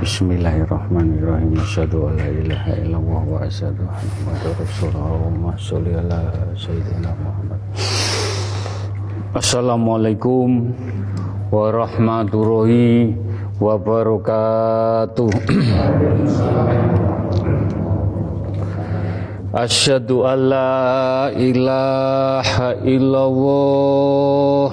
Bismillahirrahmanirrahim. Asyhadu an la ilaha illallah wa asyhadu anna Muhammadar Rasulullah. Allahumma ala sayyidina Muhammad. Assalamualaikum warahmatullahi wabarakatuh. Asyhadu an la ilaha illallah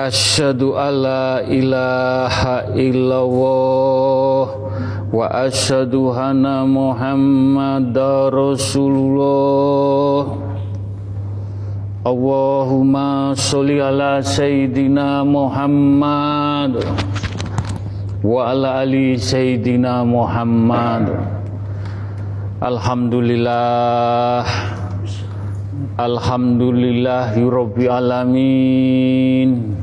Asyhadu alla ilaha illallah wa asyhadu anna Muhammadar Rasulullah. Allahumma sholli ala sayyidina Muhammad wa ala ali sayyidina Muhammad. Alhamdulillah Alhamdulillahirabbil alamin.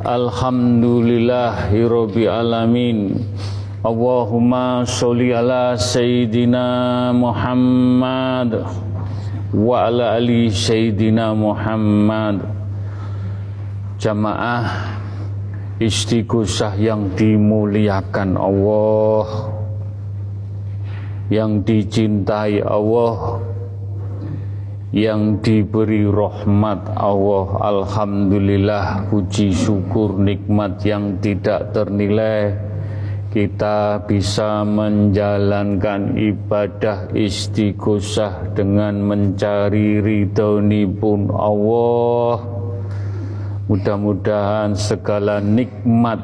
Alhamdulillahirabbil alamin. Allahumma sholli ala sayyidina Muhammad wa ala ali sayyidina Muhammad. Jamaah istighosah yang dimuliakan Allah yang dicintai Allah yang diberi rahmat Allah Alhamdulillah puji syukur nikmat yang tidak ternilai. Kita bisa menjalankan ibadah istighosah dengan mencari ridhoni pun Allah. Mudah-mudahan segala nikmat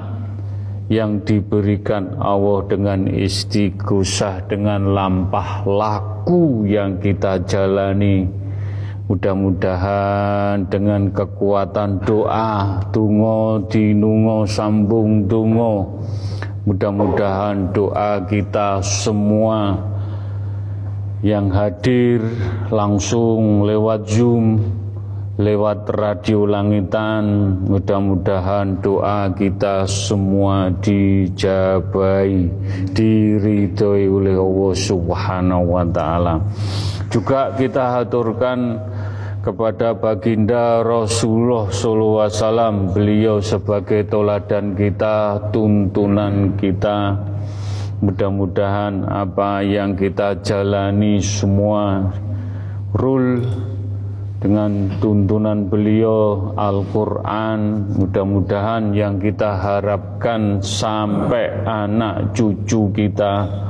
yang diberikan Allah dengan istighosah dengan lampah laku yang kita jalani Mudah-mudahan dengan kekuatan doa, tungo, dinungo, sambung, tungo. Mudah-mudahan doa kita semua yang hadir langsung lewat Zoom, lewat radio langitan, mudah-mudahan doa kita semua dijabai, diridhoi oleh Allah Subhanahu wa taala. Juga kita haturkan kepada baginda Rasulullah SAW beliau sebagai toladan kita tuntunan kita. Mudah-mudahan apa yang kita jalani semua rule dengan tuntunan beliau Al-Quran mudah-mudahan yang kita harapkan sampai anak cucu kita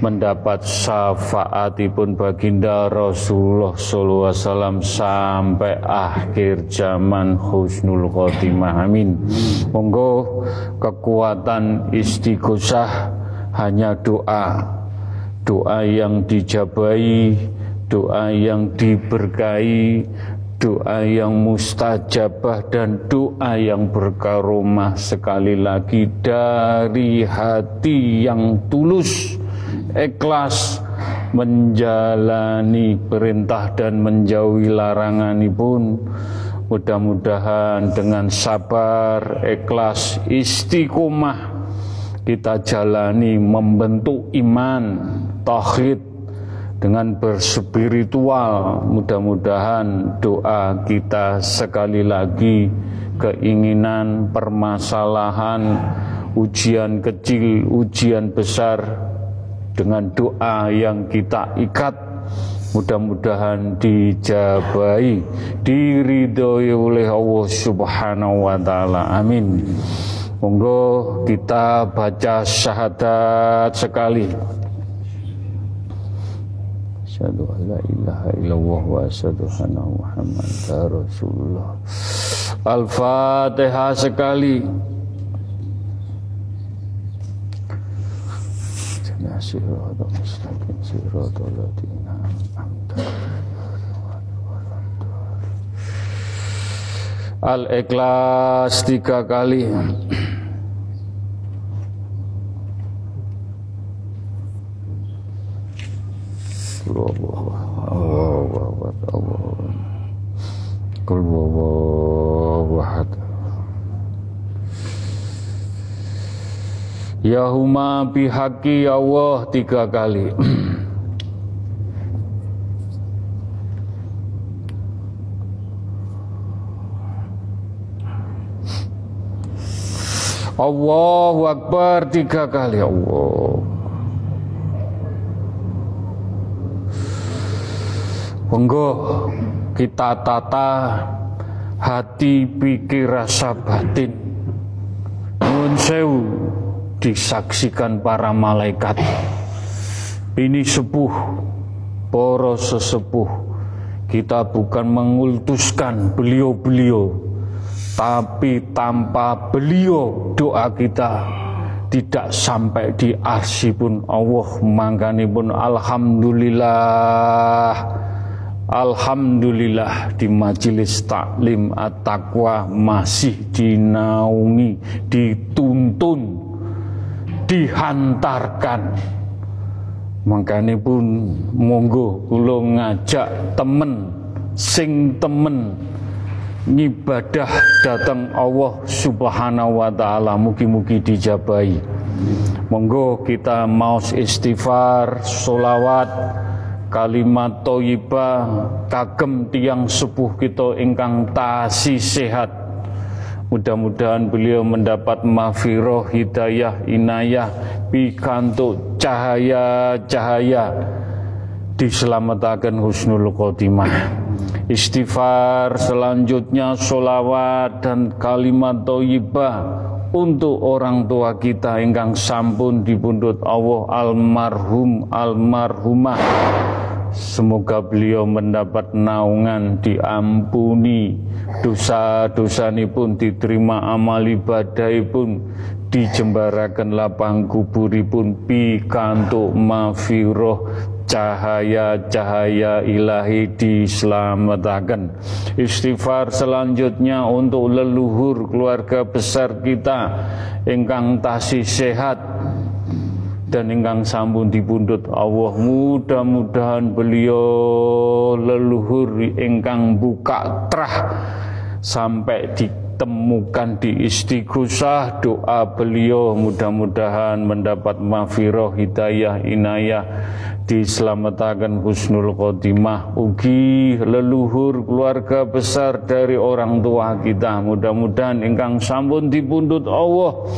mendapat syafaatipun baginda Rasulullah SAW sampai akhir zaman husnul khotimah. Amin. Monggo kekuatan istighosah hanya doa. Doa yang dijabai doa yang diberkahi doa yang mustajabah dan doa yang berkaromah sekali lagi dari hati yang tulus ikhlas menjalani perintah dan menjauhi larangan pun mudah-mudahan dengan sabar ikhlas istiqomah kita jalani membentuk iman tauhid dengan berspiritual. Mudah-mudahan doa kita sekali lagi keinginan permasalahan ujian kecil ujian besar dengan doa yang kita ikat. Mudah-mudahan dijabai diridhoi oleh Allah Subhanahu wa taala. Amin. Monggo kita baca syahadat sekali. Asyhadu an la ilaha illallah wa asyhadu anna Muhammadar Rasulullah. Al-Fatihah sekali Ya siratal mustaqim siratal ladzina an'amta Al-Ikhlas tiga kali. Allah Allah Allah Allah Kul Ya huma bihaqi ya Allah tiga kali. Allahu Akbar tiga kali Allah. Monggo kita tata hati pikir rasa batin Nun sewu disaksikan para malaikat. Ini sepuh poro sesepuh. Kita bukan mengultuskan beliau-beliau tapi tanpa beliau doa kita tidak sampai di arsi pun Allah mangkani pun Alhamdulillah. Alhamdulillah di majelis taklim at-taqwa masih dinaungi, dituntun, dihantarkan. Makanya pun monggo kula ngajak temen sing temen ngibadah datang Allah Subhanahu wa taala mugi-mugi dijabai. Monggo kita mau istighfar, solawat, kalimat toyiba kagem tiang sepuh kita ingkang tasi sehat mudah-mudahan beliau mendapat mafiroh hidayah inayah pikantuk cahaya-cahaya diselamatkan husnul khotimah. Istighfar selanjutnya solawat dan kalimat toyibah untuk orang tua kita ingkang sampun dibundut Allah almarhum almarhumah Semoga beliau mendapat naungan diampuni dosa-dosa pun diterima amal ibadah pun dijembarakan lapang kuburipun. Pikantuk mafiroh cahaya-cahaya ilahi diselamatkan istighfar selanjutnya untuk leluhur keluarga besar kita. Ingkang tasih sehat dan ingkang sambun dipundhut Allah mudah-mudahan beliau leluhur ingkang buka trah sampai ditemukan di istighosah doa beliau mudah-mudahan mendapat mafiroh hidayah inayah diselamatkan husnul khotimah. Ugi leluhur keluarga besar dari orang tua kita. Mudah-mudahan ingkang sambun dipundhut Allah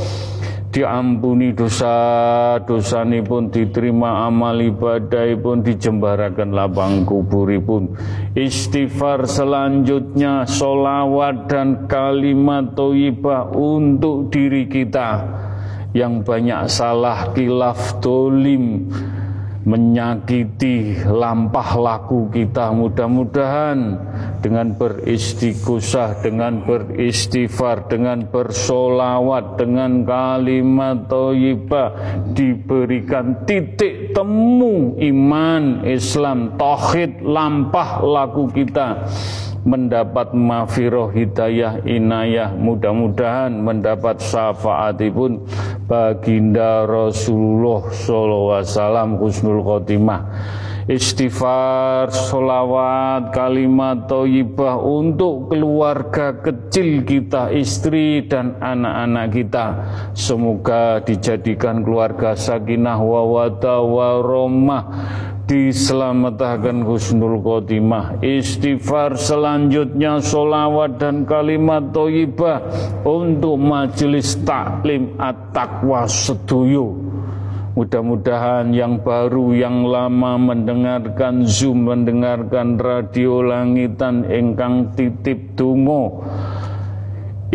diampuni dosa-dosa pun diterima amal ibadah pun dijembarakan lapang kuburipun. Istighfar selanjutnya solawat dan kalimat toibah untuk diri kita. Yang banyak salah kilaf dolim menyakiti lampah laku kita. Mudah-mudahan dengan beristighosah dengan beristighfar dengan bersolawat dengan kalimat thayyibah diberikan titik temu iman Islam tauhid lampah laku kita mendapat mafiroh hidayah inayah mudah-mudahan mendapat syafaatipun baginda Rasulullah sallallahu alaihi wasallam husnul khotimah istighfar, solawat, kalimat toyibah untuk keluarga kecil kita, istri dan anak-anak kita. Semoga dijadikan keluarga sakinah wawata waromah diselamatkan husnul khotimah. Istighfar selanjutnya solawat dan kalimat toyibah untuk majelis taklim at-taqwa seduyo Mudah-mudahan yang baru, yang lama mendengarkan Zoom, mendengarkan radio langitan engkang titip dungo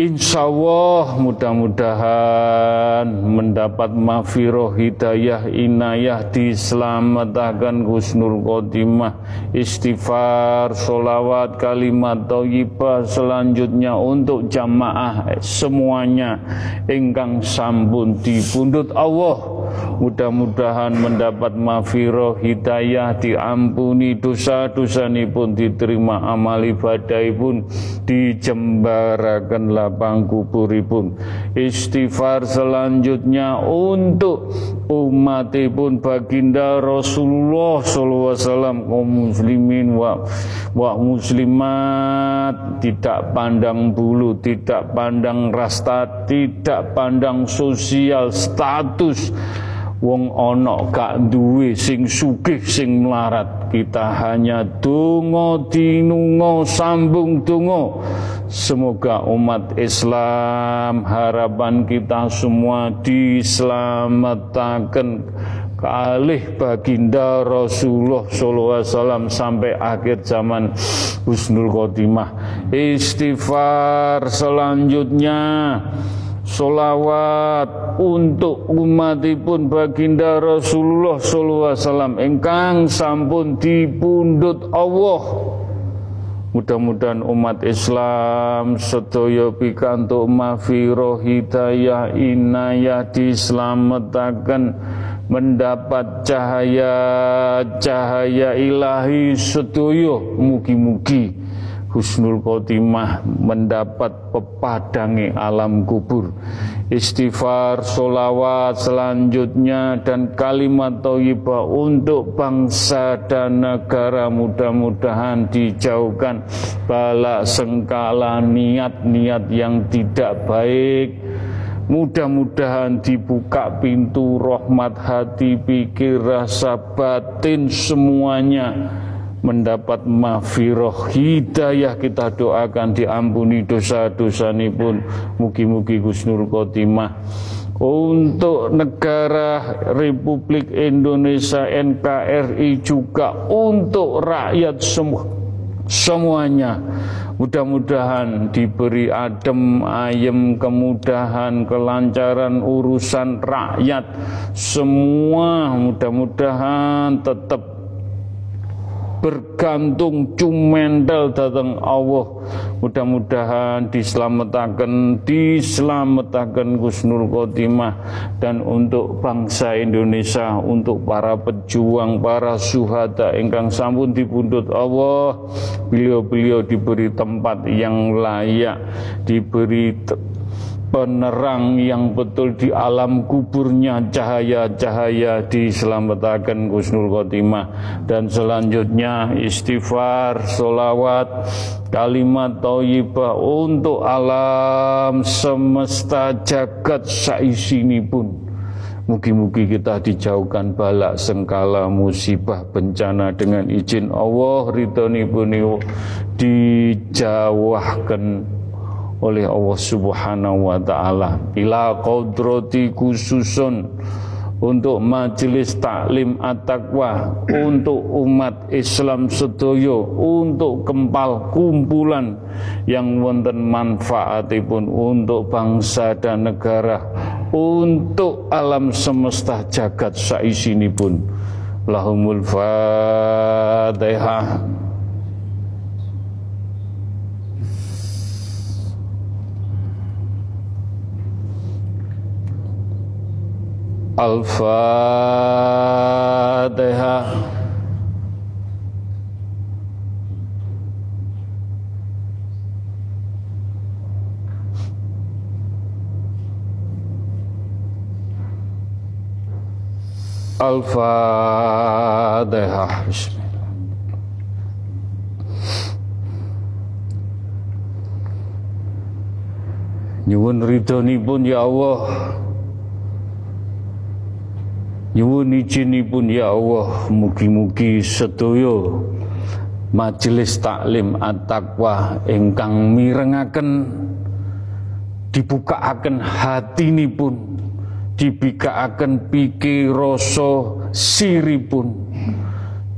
Insya Allah mudah-mudahan mendapat mafiroh hidayah inayah diselamatkan husnul khotimah. Istighfar solawat kalimat toyibah selanjutnya untuk jamaah semuanya. Engkang sambun dibundut Allah mudah-mudahan mendapat mafiroh hidayah diampuni dosa-dosa pun diterima amal ibadah pun dijembarakan lapang kuburipun istighfar selanjutnya untuk umatipun baginda Rasulullah wasallam kaum muslimin wa wa muslimat tidak pandang bulu tidak pandang rasta tidak pandang sosial status wong ana gak duwe sing sugih sing melarat. Kita hanya donga dinunga sambung donga. Semoga umat Islam harapan kita semua diselamatkan. Kalih baginda Rasulullah sallallahu alaihi wasallam sampai akhir zaman husnul khotimah. Istighfar selanjutnya solawat untuk umatipun baginda Rasulullah sallallahu alaihi wasallam. Engkang sampun dipundhut Allah. Mudah-mudahan umat Islam sedaya pikantuk mafiro hidayah inayah dislametaken mendapat cahaya cahaya ilahi sedaya. Mugi-mugi husnul khotimah mendapat pepadangi alam kubur. Istighfar solawat selanjutnya dan kalimat thayyibah untuk bangsa dan negara mudah-mudahan dijauhkan. Bala sengkala niat-niat yang tidak baik. Mudah-mudahan dibuka pintu rahmat hati, pikir, rasa batin semuanya mendapat mafiroh hidayah kita doakan diampuni dosa-dosa ini pun. Mugi-mugi Gusnul Khotimah. Untuk negara Republik Indonesia NKRI juga untuk rakyat semua semuanya. Mudah-mudahan diberi adem ayem kemudahan kelancaran urusan rakyat. Semua mudah-mudahan tetap bergantung cumendel datang Allah. Mudah-mudahan diselamatkan diselamatkan Gusnul Khotimah. Dan untuk bangsa Indonesia untuk para pejuang para suhada ingkang sampun dipundhut Allah beliau-beliau diberi tempat yang layak diberi penerang yang betul di alam kuburnya cahaya-cahaya diselamatkan Gusnul Khotimah. Dan selanjutnya istighfar, solawat, kalimat thayyibah untuk alam semesta jagat saisini pun Mugi-mugi kita dijauhkan balak sengkala musibah bencana dengan izin Allah. Ridhoni pun dijauhkan oleh Allah Subhanahu wa taala. Ila qadrati khususun untuk majelis taklim at-taqwa untuk umat Islam sedoyo untuk kempal kumpulan yang wonten manfaatipun untuk bangsa dan negara untuk alam semesta jagat saisinipun. Lahumul fatihah Al-Fatihah Al-Fatihah Bismillah. Nyuwun ridhonipun ya Allah Nyuwun izinipun ya Allah mugi-mugi sedaya majelis taklim at-taqwa ingkang mirengaken dibukaaken hatinipun dibikaaken pikir rasa siripun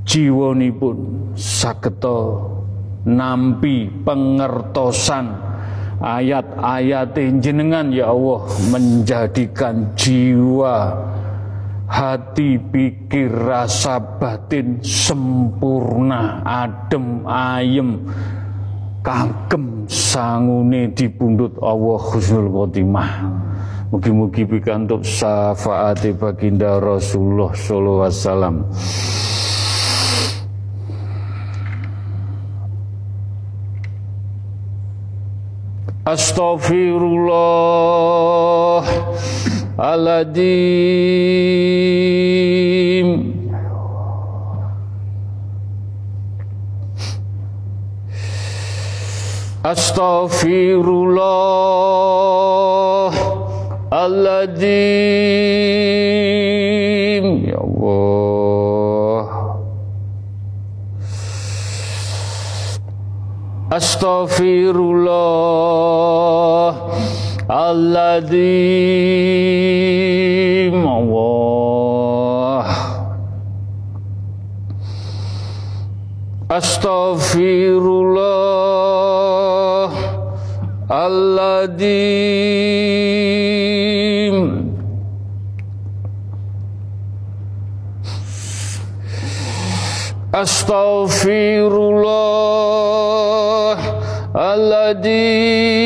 jiwanipun sageta nampi pengertosan ayat-ayat jenengan ya Allah menjadikan jiwa hati pikir rasa batin sempurna adem ayem kagem sangune dipundhut Allah Husnul Khotimah. Mugi-mugi pikantuk syafaati baginda Rasulullah sallallahu alaihi wasallam. Astaghfirullah Aladim Astaghfirullah Aladim Ya Allah Astaghfirullah Aladim Allah Astaghfirullah Aladim Astaghfirullah Aladim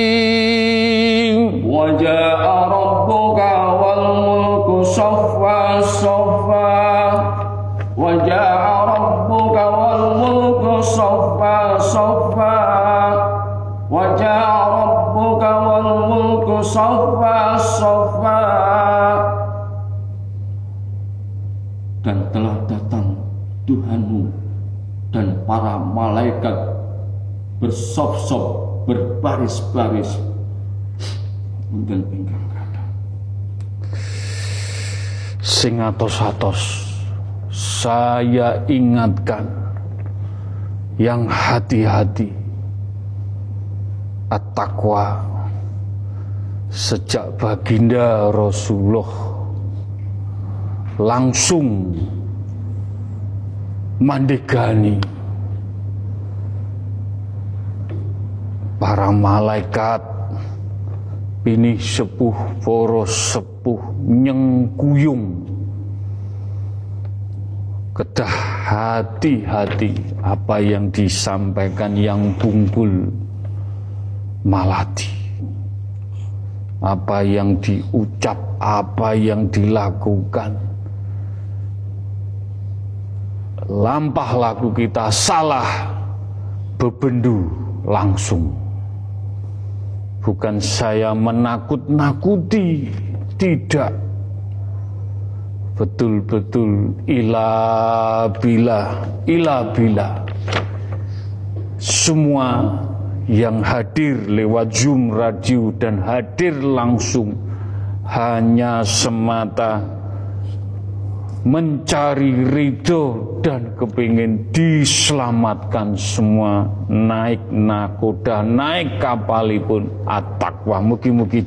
صفا صفا وجاء ربك والملك صفا صفا dan telah datang Tuhanmu dan para malaikat bersop-sop berbaris-baris Mungkin pinggang kata. sing atos-atos saya ingatkan yang hati-hati. At-taqwa. Sejak baginda Rasulullah. Langsung. Mandegani. Para malaikat. Ini sepuh poros sepuh nyengkuyung kedah hati-hati apa yang disampaikan yang bungkul malati apa yang diucap apa yang dilakukan? Lampah laku kita salah bebendu langsung. Bukan saya menakut-nakuti tidak betul-betul ila bila ila bila. Semua yang hadir lewat Zoom radio dan hadir langsung hanya semata mencari ridho dan kepingin diselamatkan semua naik nakoda naik kapalipun at-taqwa mugi-mugi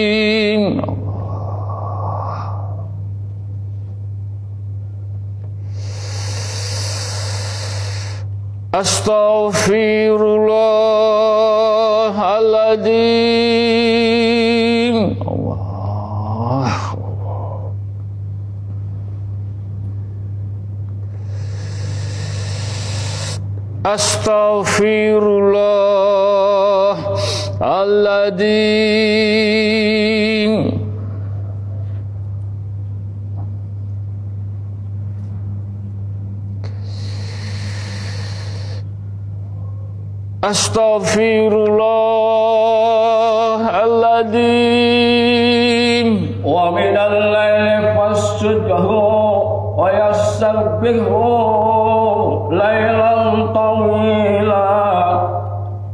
Astaghfirullahaladzim Allah Astaghfirullahaladzim Astaghfirullahaladzim Wa minal layli fasjudhu Wa yassabbihu Laylan tawila.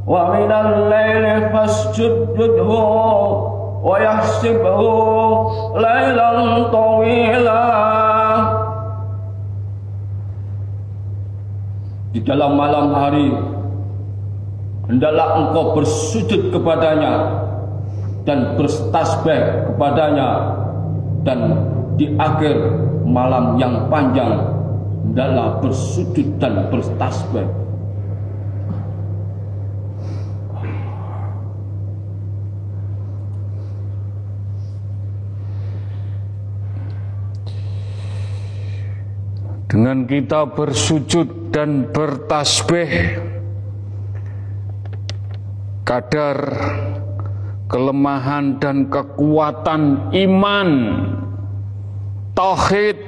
Wa minal layli fasjudhu Wa yassibhu Laylan tawila. Di dalam malam hari hendaklah engkau bersujud kepadanya dan bertasbih kepadanya dan di akhir malam yang panjang hendaklah bersujud dan bertasbih. Dengan kita bersujud dan bertasbih kadar kelemahan dan kekuatan iman tauhid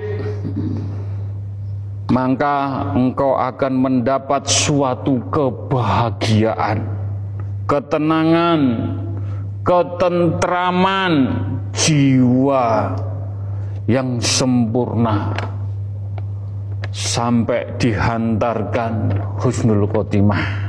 maka engkau akan mendapat suatu kebahagiaan, ketenangan, ketentraman jiwa yang sempurna sampai dihantarkan husnul khotimah.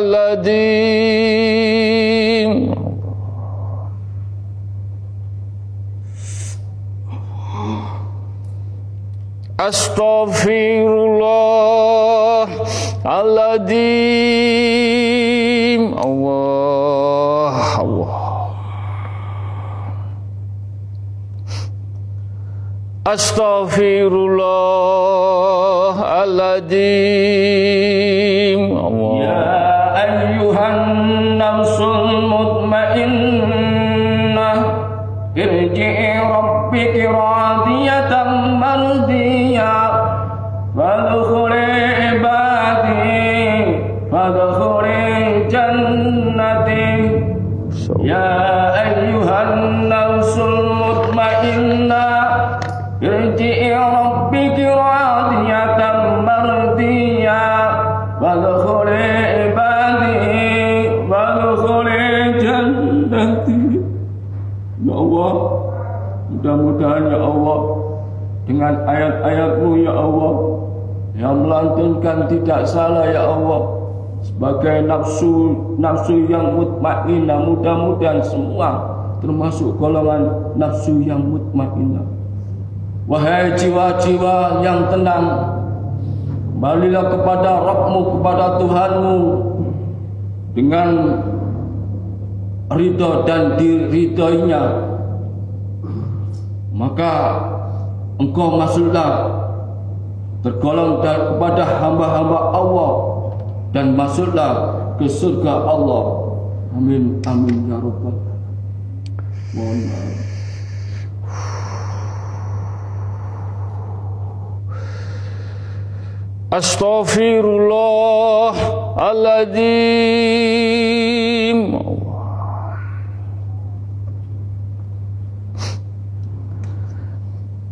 Astaghfirullahaladzim Astaghfirullahaladzim Allah Allah Astaghfirullahaladzim Allah on Mudah-mudahan ya Allah. Dengan ayat-ayatmu ya Allah. Yang melantunkan tidak salah ya Allah. Sebagai nafsu Nafsu yang mutmainah Mudah-mudahan semua Termasuk golongan nafsu yang mutmainah Wahai jiwa-jiwa yang tenang Kembalilah kepada Rabbmu, kepada Tuhanmu. Dengan ridho dan diridhoinya Maka engkau masuklah Tergolong kepada hamba-hamba Allah Dan masuklah ke surga Allah. Amin, amin ya Rabbal Mohon maaf Astaghfirullahaladzim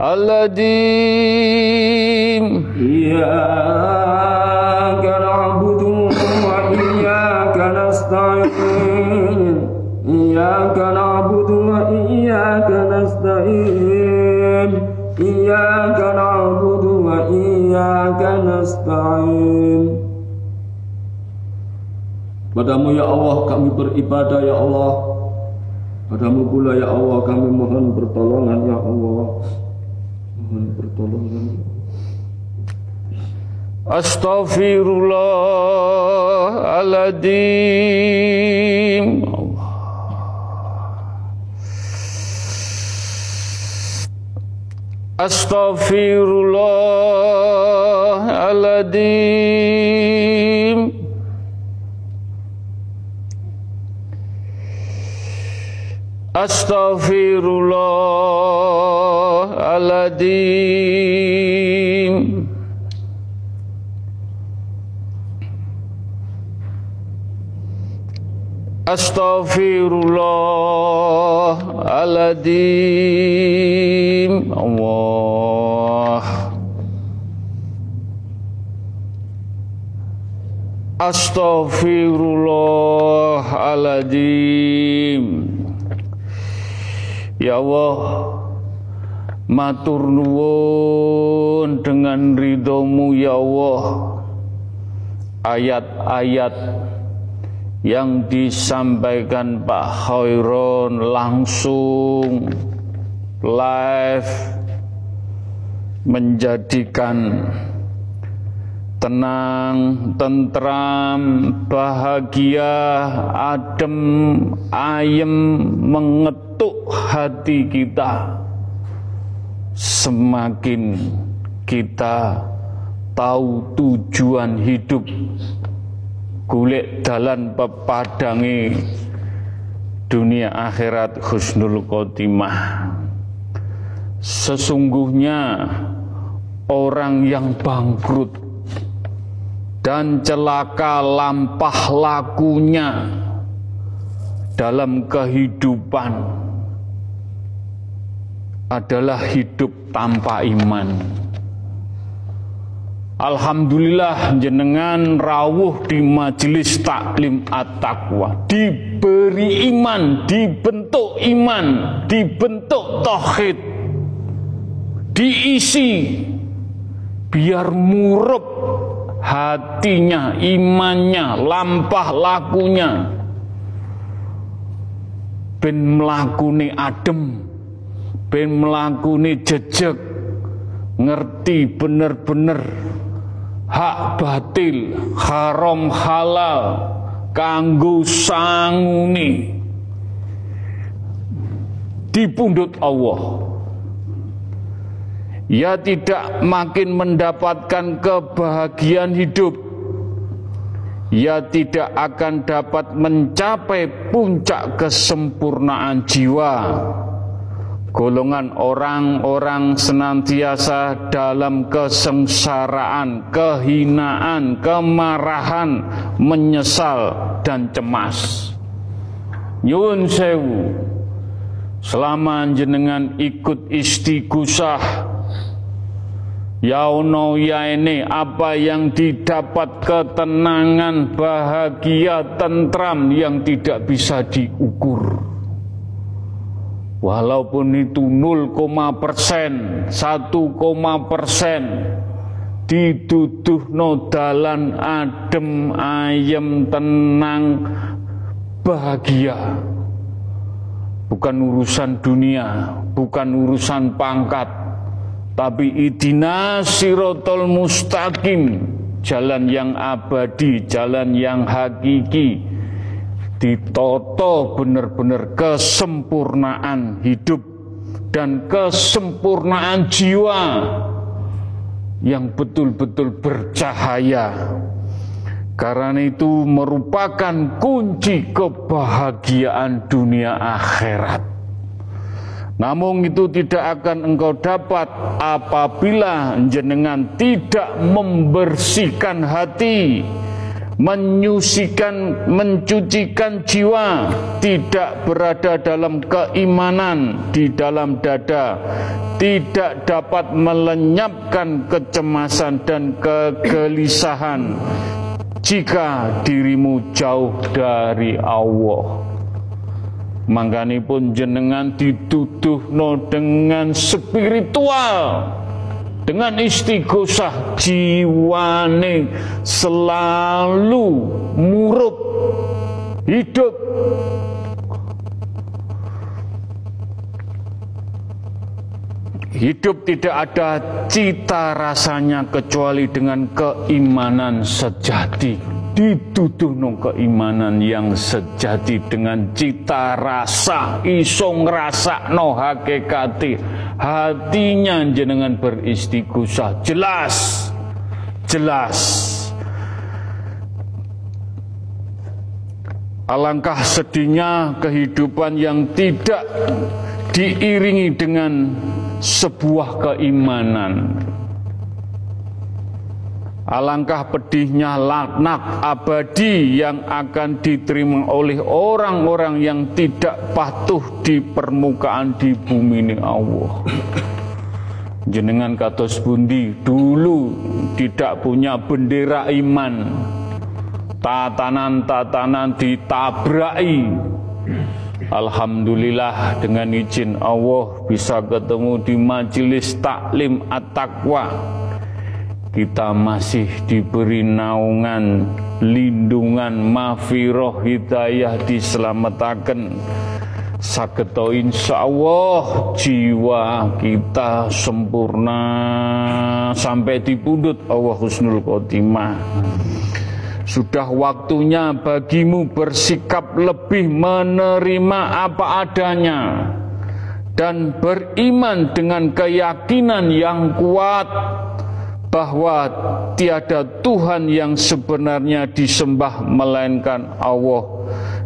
Aladim إياك نعبد وإياك نستعين إياك نعبد وإياك نستعين إياك نعبد وإياك نستعين Padamu ya Allah kami beribadah ya Allah Padamu pula ya Allah kami mohon pertolongan ya Allah Mohon Pertolongan ya Allah. Astaghfirullahaladzim Astaghfirullahaladzim Astaghfirullahaladzim Astaghfirullahaladzim Allah. Astaghfirullahaladzim Ya Allah Matur nuwun dengan ridhomu ya Allah. Ayat-ayat yang disampaikan Pak Khairon langsung live menjadikan tenang, tentram, bahagia, adem, ayem mengetuk hati kita. Semakin kita tahu tujuan hidup kulit dalan pepadangi dunia akhirat husnul khotimah sesungguhnya orang yang bangkrut dan celaka lampah lakunya dalam kehidupan adalah hidup tanpa iman. Alhamdulillah jenengan rawuh di majelis taklim at-taqwa diberi iman, dibentuk iman, dibentuk tauhid, diisi biar murup hatinya, imannya, lampah lakunya ben melakuni adem, ben melakuni jejak, ngerti bener-bener hak batil, haram halal, kanggo sanguni dipundut Allah. Ya tidak makin mendapatkan kebahagiaan hidup. Ya tidak akan dapat mencapai puncak kesempurnaan jiwa golongan orang-orang senantiasa dalam kesengsaraan, kehinaan, kemarahan, menyesal dan cemas. Nyun sewu, selama jenengan ikut istighosah Ya ono ya ini apa yang didapat ketenangan, bahagia, tentram yang tidak bisa diukur. Walaupun itu 0, persen, 1, persen dituduh no dalan adem ayem tenang bahagia bukan urusan dunia bukan urusan pangkat tapi idina sirotol mustaqim jalan yang abadi jalan yang hakiki ditoto benar-benar kesempurnaan hidup dan kesempurnaan jiwa yang betul-betul bercahaya. Karena itu merupakan kunci kebahagiaan dunia akhirat. Namun itu tidak akan engkau dapat apabila jenengan tidak membersihkan hati menyucikan, mencucikan jiwa, tidak berada dalam keimanan di dalam dada, tidak dapat melenyapkan kecemasan dan kegelisahan jika dirimu jauh dari Allah. Pun jenengan dituduh no dengan spiritual dengan istighosah jiwane selalu murup hidup Hidup tidak ada cita rasanya kecuali dengan keimanan sejati. Dituduh no keimanan yang sejati dengan cita rasa isong rasa no hakikati. Hatinya jenengan beristighosah. Jelas. Jelas. Alangkah sedihnya kehidupan yang tidak diiringi dengan sebuah keimanan. Alangkah pedihnya laknat abadi yang akan diterima oleh orang-orang yang tidak patuh di permukaan di bumi ini Allah. Jenengan katos bundi dulu tidak punya bendera iman, tatanan-tatanan ditabrai. Alhamdulillah dengan izin Allah bisa ketemu di majelis taklim at-taqwa kita masih diberi naungan lindungan mafiroh hidayah diselamatkan. Saketo insya Allah jiwa kita sempurna. Sampai di pundut Allah husnul khotimah. Sudah waktunya bagimu bersikap lebih menerima apa adanya. Dan beriman dengan keyakinan yang kuat bahwa tiada Tuhan yang sebenarnya disembah melainkan Allah.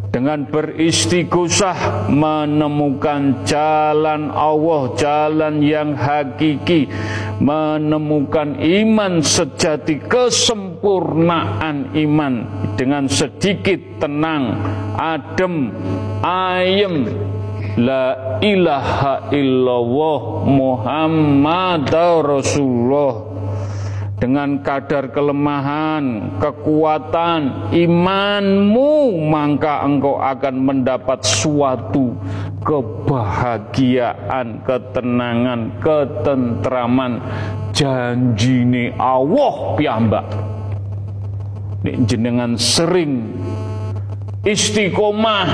Dengan beristighosah menemukan jalan Allah, jalan yang hakiki, menemukan iman sejati, kesempurnaan iman. Dengan sedikit tenang, adem, ayem, La ilaha illallah Muhammad Rasulullah dengan kadar kelemahan, kekuatan, imanmu, maka engkau akan mendapat suatu kebahagiaan, ketenangan, ketentraman janji ini Allah piyambak. Nek jenengan sering istiqomah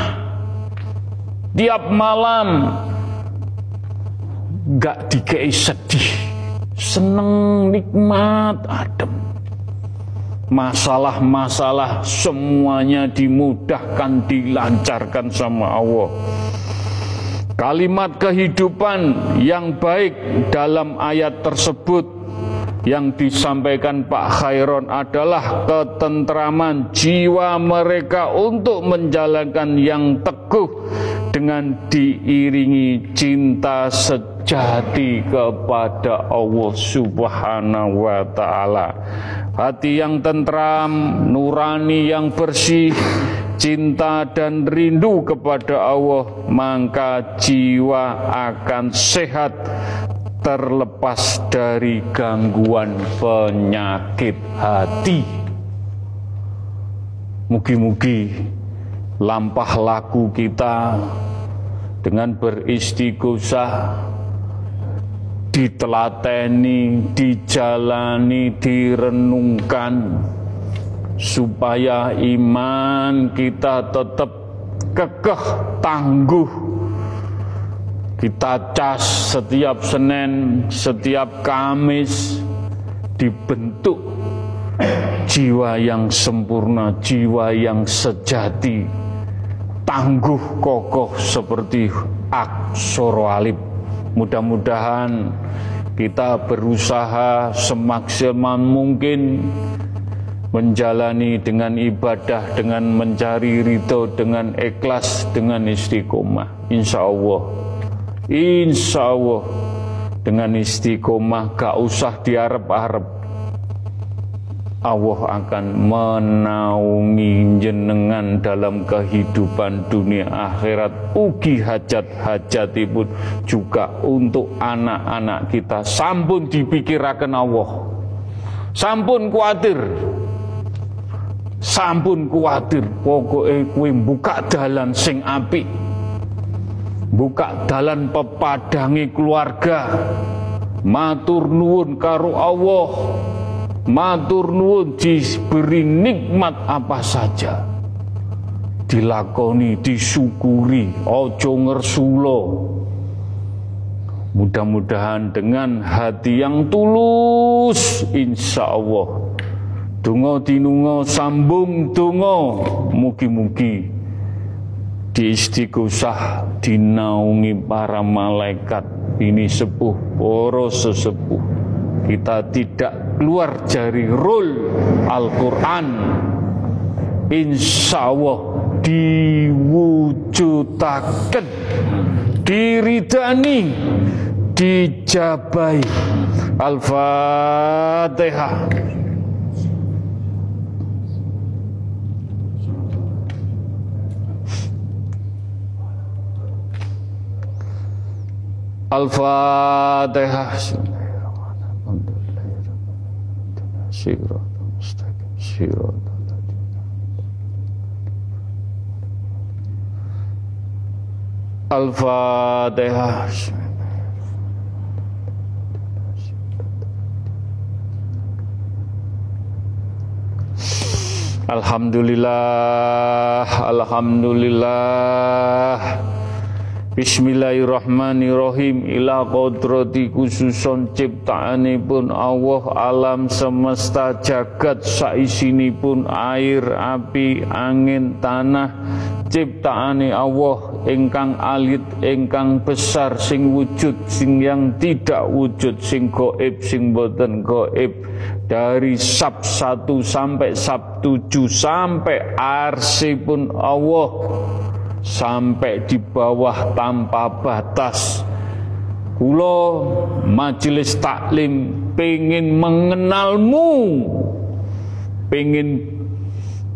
tiap malam gak dikei sedih seneng, nikmat, adem. Masalah-masalah semuanya dimudahkan, dilancarkan sama Allah. Kalimat kehidupan yang baik dalam ayat tersebut yang disampaikan Pak Khairon adalah ketentraman jiwa mereka untuk menjalankan yang teguh dengan diiringi cinta sejati kepada Allah Subhanahu wa taala. Hati yang tentram, nurani yang bersih, cinta dan rindu kepada Allah, maka jiwa akan sehat terlepas dari gangguan penyakit hati. Mugi-mugi lampah laku kita dengan beristighosah ditelateni, dijalani, direnungkan supaya iman kita tetap kekeh tangguh kita cas setiap Senin, setiap Kamis dibentuk jiwa yang sempurna, jiwa yang sejati, tangguh kokoh seperti aksoro alif. Mudah-mudahan kita berusaha semaksimal mungkin menjalani dengan ibadah, dengan mencari ridho, dengan ikhlas, dengan istiqomah. Insya Allah Insya Allah dengan istiqomah gak usah diarep-arep. Allah akan menaungi jenengan dalam kehidupan dunia akhirat. Ugi hajat-hajatipun juga untuk anak-anak kita. Sampun dipikirakan Allah. Sampun kuatir. Sampun kuatir. Pokoknya kue buka dalan sing apik buka dalan pepadangi keluarga. Matur nuwun karo Allah. Matur nuwun diberi nikmat apa saja. Dilakoni disyukuri ojo ngersulo mudah-mudahan dengan hati yang tulus insya Allah Dungo dinungo sambung dungo mugi-mugi di istighosah dinaungi para malaikat ini sepuh poros sesepuh. Kita tidak keluar dari rule Al-Quran. Insya Allah diwujudakan diridani dijabai. Al-Fatihah Alhamdulillah, Alhamdulillah. Bismillahirrahmanirrahim. Ila kodrati khususon ciptaanipun Allah alam semesta jagat saisinipun air api angin tanah ciptaane Allah ingkang alit ingkang besar sing wujud sing yang tidak wujud sing goib sing boten goib. Dari sab 1 sampai sab 7 sampai arsipun Allah sampai di bawah tanpa batas. Kulo majelis taklim pengen mengenalmu, pengen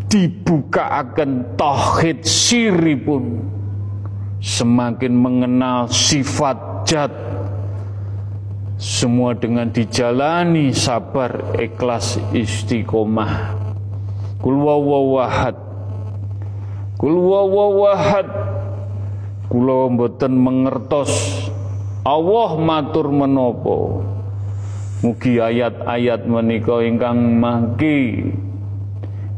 dibuka akan tauhid siri pun semakin mengenal sifat jat semua dengan dijalani sabar ikhlas istiqomah. Kulwawawahad Kul wawahad kula mboten mengertos Allah matur menopo Mugi ayat-ayat menika ingkang mangki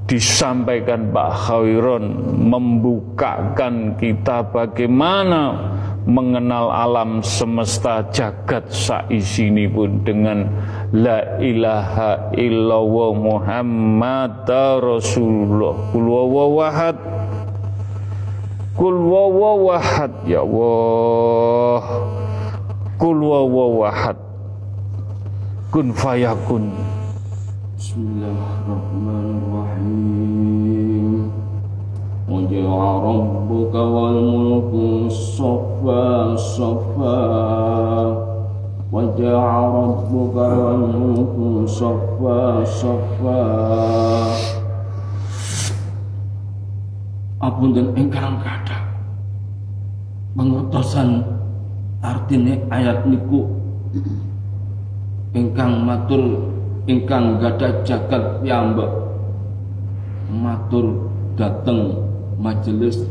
disampaikan Pak Khawiron membukakan kita bagaimana mengenal alam semesta jagat saisini pun dengan la ilaha illallah Muhammad Rasulullah. Kul wawahad Kul wawawahad ya Allah. Kul wawawahad Kun fayakun. Bismillahirrahmanirrahim. Waja'a rabbuka wal mulku sofa sofa Waja'a rabbuka wal mulku sofa sofa apunten ingkang kata pengertosan artine ayat niku ingkang matur ingkang gada jagat piyambak. Matur dateng majelis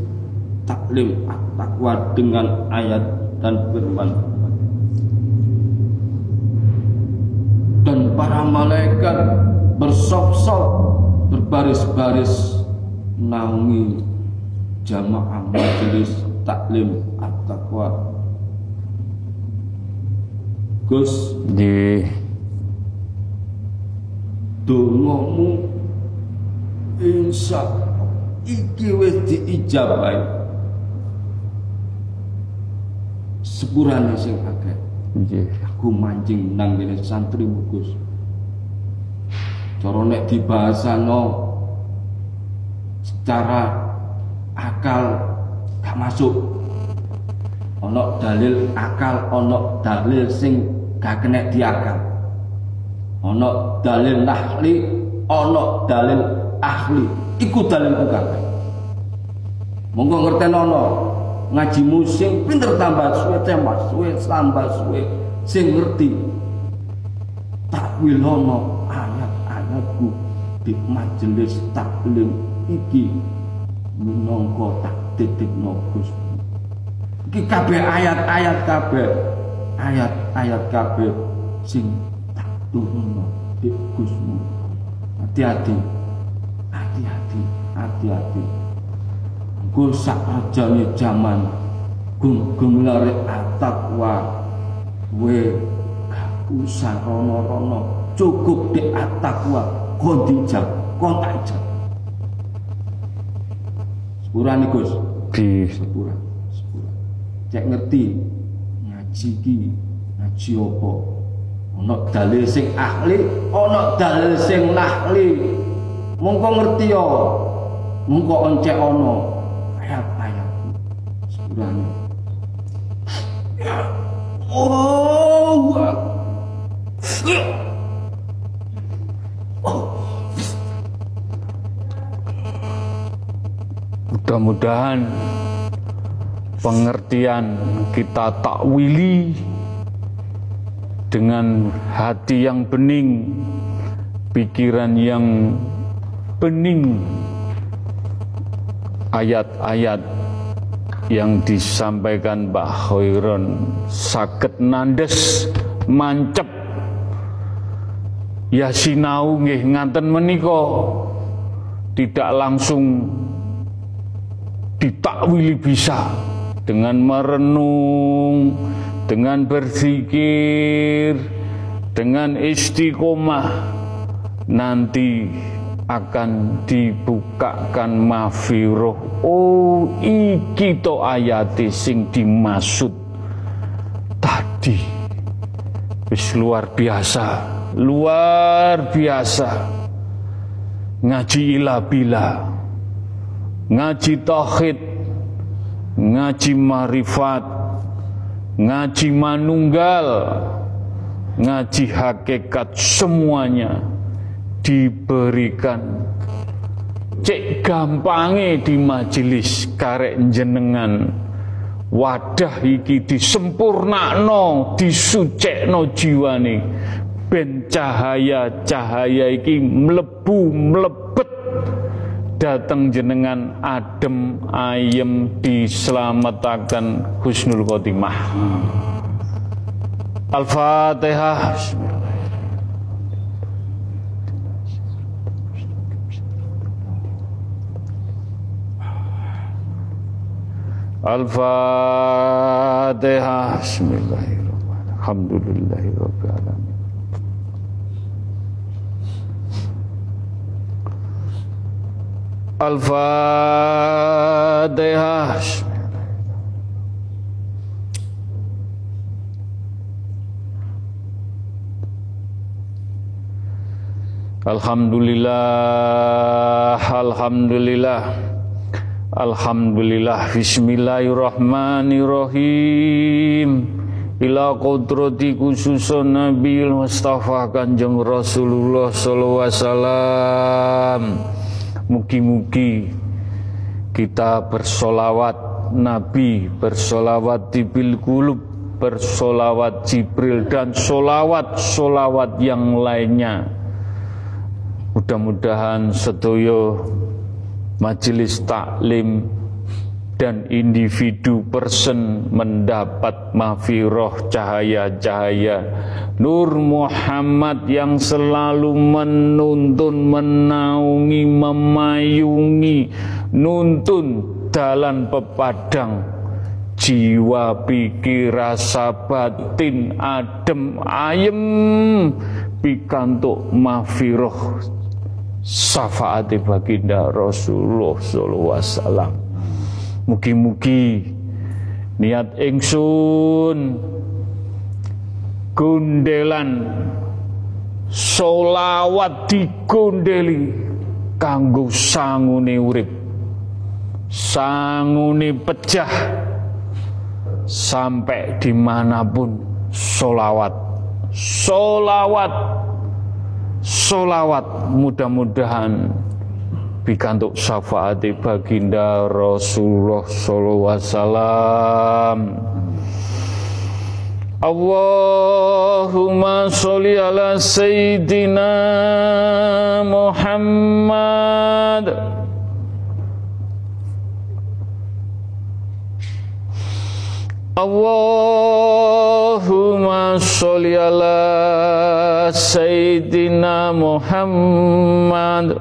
taklim takwa dengan ayat dan firman. Dan para malaikat bersop-sop berbaris-baris naungi jamaah majelis taklim at-taqwa. Gus di dongamu insya iki wis diijabahi sepurane sing akeh. Nggih. Aku mancing nang kene santri Gus. Cara nek dibahasano secara akal gak masuk. Ono dalil akal ono dalil sing gak kena diakal ono dalil nahli ono dalil ahli. Iku dalil bukan. Monggo ngerti ono. Ngaji musim pinter tambah suwe tambah suwe tambah suwe sing ngerti. Takwil ono ayat-ayatku di majelis taklim iki minangka tak titipno Gusti iki kabeh ayat-ayat kabeh. Ayat-ayat kabeh sing tak turunno di Gusti hati-hati. Hati-hati. Hati-hati. Gue sak rajane jaman gumlare atakwa we gak usah rono-rono. Cukup di atakwa kon dijak kon tak jak Sepurane Gus. di Sepura. Sepura. Cek ngerti ngaji ki ngaji apa? Ana dalil sing ahli, ana dalil sing nahli. Mongko ngerti yo. Mongko oncek ana ayat-ayat. Sepurane. Oh, Mudah-mudahan pengertian kita takwili dengan hati yang bening, pikiran yang bening, ayat-ayat yang disampaikan Pak Khairon sakit nandes mancep. Ya sinau nggih nganten menika tidak langsung ditakwili bisa dengan merenung dengan berzikir dengan istiqomah nanti akan dibukakan mafiroh oh iki to ayati sing dimaksud tadi. Wis luar biasa luar biasa. Ngaji ilabila ngaji tauhid ngaji marifat ngaji manunggal ngaji hakikat semuanya diberikan. Cek gampange di majelis karek jenengan. Wadah iki disempurnakno disucekno jiwane. Ben cahaya-cahaya iki mlebu mlebet datang jenengan adem ayem diselamatkan husnul khotimah. Al-Fatihah. Al-Fatihah. Bismillahirrahmanirrahim. Alhamdulillahirrahmanirrahim Al-Fatihah Alhamdulillah Alhamdulillah. Alhamdulillah Bismillahirrahmanirrahim. Ila kodrati khususun Nabi Mustafa Kanjeng Rasulullah Sallallahu Alaihi Wasallam Mugi-mugi kita bersolawat Nabi bersolawat di kulub bersolawat Jibril dan solawat-solawat yang lainnya. Mudah-mudahan sedoyo majelis taklim dan individu person mendapat mafiroh cahaya-cahaya Nur Muhammad yang selalu menuntun, menaungi, memayungi, nuntun dalam pepadang jiwa pikir rasa batin adem ayem pikantuk mafiroh syafaat baginda Rasulullah sallallahu alaihi wasallam. Mugi-mugi. Niat ingsun. Gundelan solawat digundeli kanggo sangune urip. Sangune pecah sampai di mana pun solawat. Solawat. Solawat mudah-mudahan bikantuk syafaat baginda Rasulullah sallallahu alaihi wasallam. Allahumma sholli ala sayyidina Muhammad. Allahumma sholli ala Sayyidina Muhammad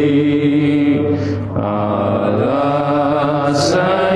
sun.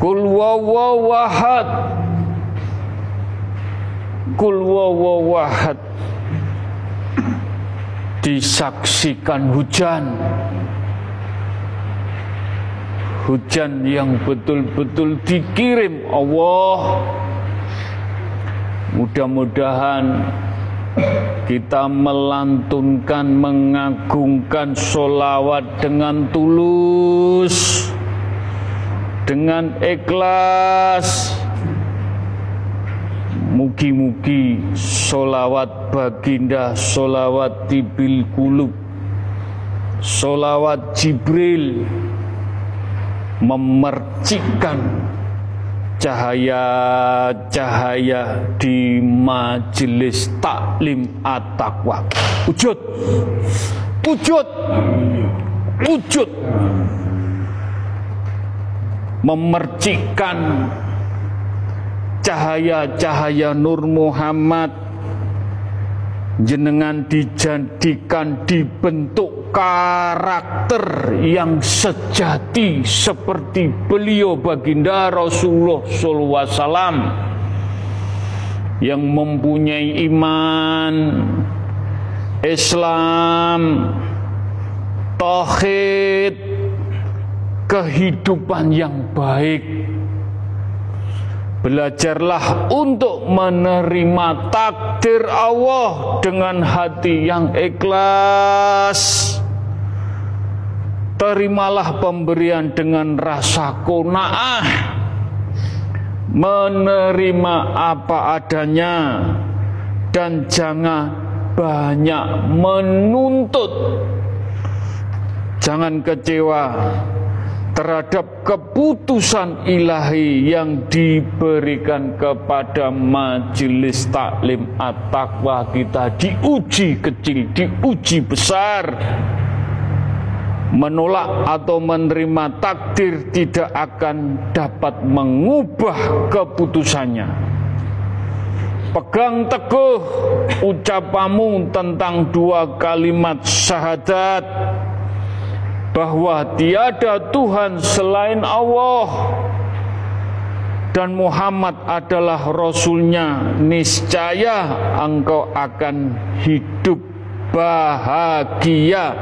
Kul wawawahad kul wawahad disaksikan hujan. Hujan yang betul-betul dikirim Allah. Mudah-mudahan kita melantunkan mengagungkan solawat dengan tulus dengan ikhlas Mugi-mugi solawat baginda solawat tibil kulub solawat Jibril memercikkan cahaya-cahaya di majelis taklim at-taqwa. Wujud. Wujud. Wujud. Memercikkan cahaya-cahaya Nur Muhammad jenengan dijadikan dibentuk karakter yang sejati seperti beliau baginda Rasulullah SAW yang mempunyai iman Islam tauhid kehidupan yang baik Belajarlah untuk menerima takdir Allah dengan hati yang ikhlas. Terimalah pemberian dengan rasa kona'ah. Menerima apa adanya dan jangan banyak menuntut. Jangan kecewa terhadap keputusan ilahi yang diberikan kepada majelis taklim at-taqwa kita. Diuji kecil, diuji besar. Menolak atau menerima takdir tidak akan dapat mengubah keputusannya. Pegang teguh ucapamu tentang dua kalimat syahadat bahwa tiada Tuhan selain Allah. Dan Muhammad adalah Rasulnya. Niscaya engkau akan hidup bahagia.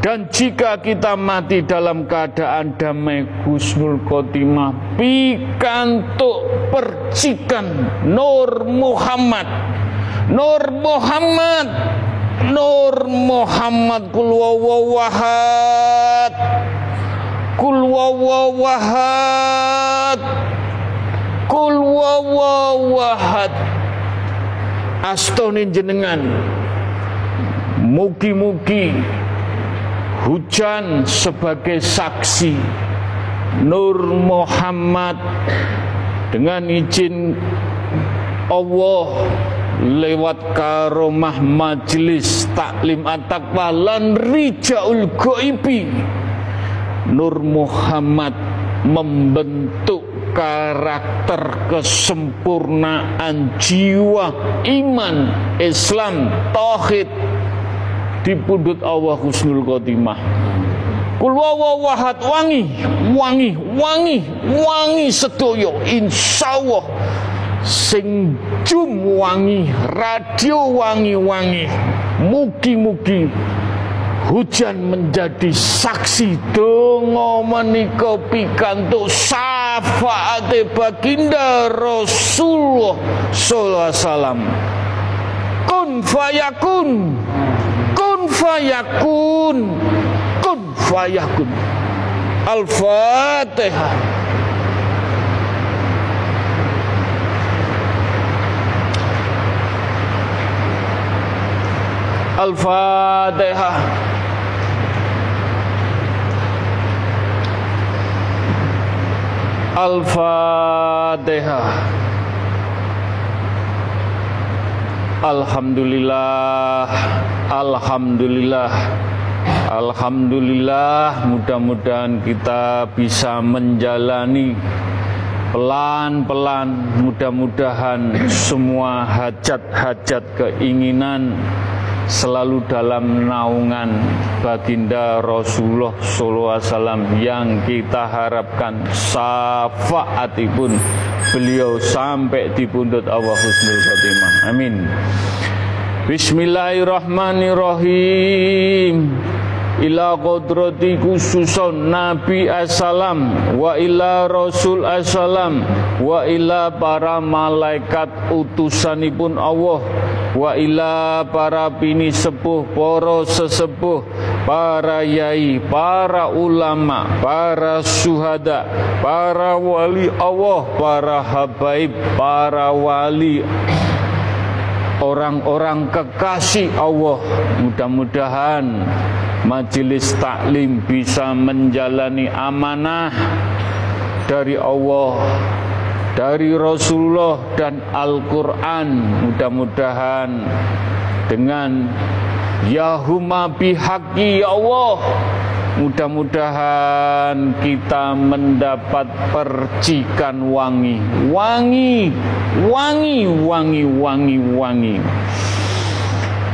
Dan jika kita mati dalam keadaan damai husnul khotimah pikantuk percikan Nur Muhammad. Nur Muhammad Nur Muhammad kul wawahad Kul wawahad Kul wawahad Astonin jenengan. Mugi-mugi Hujan sebagai saksi Nur Muhammad Dengan izin Allah lewat karomah majelis taklim at-taqwa lan rijaul ghaibi. Nur Muhammad membentuk karakter kesempurnaan jiwa iman Islam tauhid. Di pundut Allah husnul khotimah. Kul wangi, wangi, wangi, wangi sedoyo insyaallah sing jum wangi radio wangi-wangi mugi-mugi hujan menjadi saksi donga menika pikantuk syafaate baginda Rasulullah sallallahu alaihi wasallam. Kun fayakun kun fayakun kun fayakun. Al-Fatihah Al-Fatihah Al-Fatihah Alhamdulillah Alhamdulillah. Alhamdulillah mudah-mudahan kita bisa menjalani pelan-pelan mudah-mudahan semua hajat-hajat keinginan selalu dalam naungan baginda Rasulullah SAW yang kita harapkan syafaatipun beliau sampai di pundut Allah Husnul Khotimah. Amin. Bismillahirrahmanirrahim ila kodrati khususon Nabi Assalam wa ila Rasul Assalam wa ila para malaikat utusanipun Allah wa ila para bini sepuh para sesepuh para yai para ulama para suhada para wali Allah para habaib para wali orang-orang kekasih Allah. Mudah-mudahan majelis taklim bisa menjalani amanah dari Allah dari Rasulullah dan Al-Quran. Mudah-mudahan dengan Yahuma bihaqi ya Allah. Mudah-mudahan kita mendapat percikan wangi. Wangi, wangi, wangi, wangi, wangi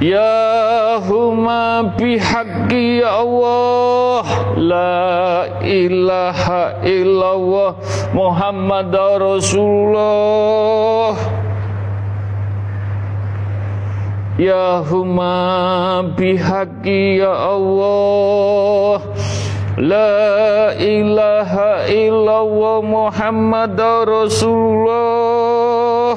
Ya huma bihaqi ya Allah La ilaha illallah Muhammad Rasulullah. Ya huma bihaqi ya Allah La ilaha illallah Muhammad Rasulullah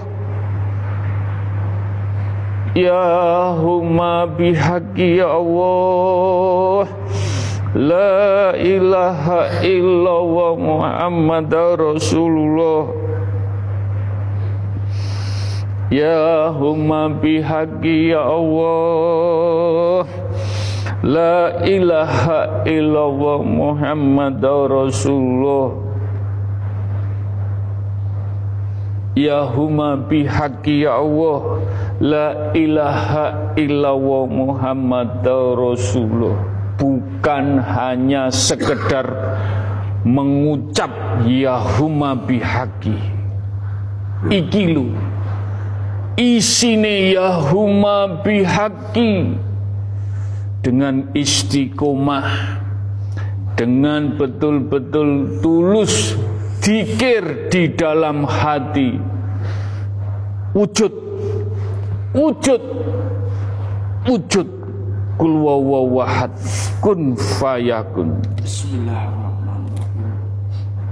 Ya huma bihaqi ya Allah. La ilaha illallah Muhammad Rasulullah. Ya huma bihaqi ya Allah. La ilaha illallah Muhammad Rasulullah Ya huma bihaqi ya Allah. La ilaha illallah Muhammad Rasulullah. Bukan hanya sekedar mengucap Ya huma bihaqi. Ikilu Isine ya huma bihaqi. Dengan istiqomah. Dengan betul-betul tulus Dikir di dalam hati. Wujud. Wujud. Wujud. Kul wawawahad Kun fayakun Bismillahirrahmanirrahim.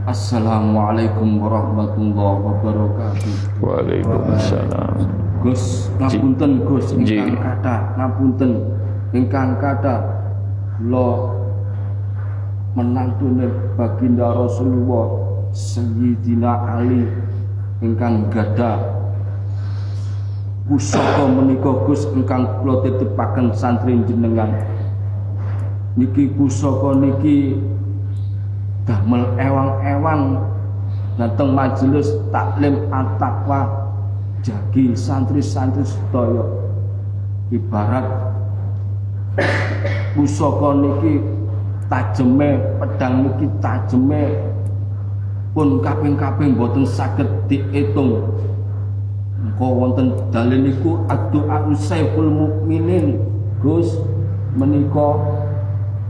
Assalamualaikum warahmatullahi wabarakatuh. Waalaikumsalam. Gus, ngapunten Gus. Ingkang kata, ngapunten. Ingkang kata lo menantune baginda Rasulullah Sayyidina Ali ingkang gada pusaka menika Gus ingkang kula titipaken santri jenengan. Niki pusaka niki damel ewang-ewang. Dateng majelis taklim at-taqwa jagi santri-santri sedaya. Ibarat pusaka niki tajeme pedang niki tajeme pun kaping-kaping boten saged diitung. Engko wonten dalil niku ad-du'a saiful mukminin. Gus menika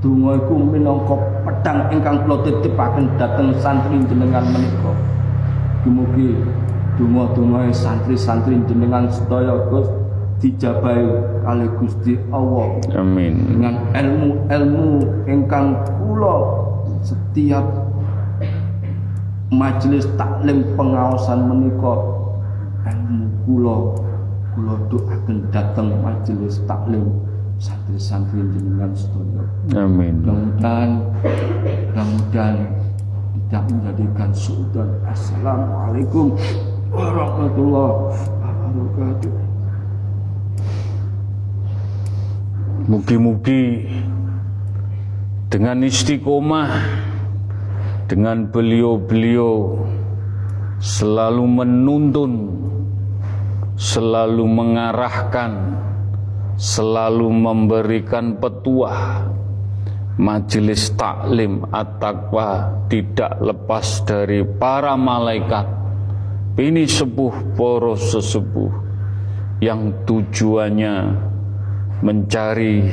donga iku minangka pedang ingkang kula titipaken dhateng santri jenengan menika. Mugi donga-dongae santri-santri jenengan sedaya Gus dijabahi kali Gusti Allah. Amin. Dengan ilmu-ilmu ingkang kula setiap majelis taklim pengawasan menika ilmu kula kula doaken dateng majelis taklim santri-santri jenengan sedaya. amin Mudah-mudahan mudah-mudahan tidak menjadikan suudan. Assalamualaikum warahmatullahi wabarakatuh. Mugi-mugi dengan istiqomah dengan beliau-beliau selalu menuntun selalu mengarahkan selalu memberikan petuah. Majelis taklim at-taqwa tidak lepas dari para malaikat. Ini sepuh poros sesepuh yang tujuannya mencari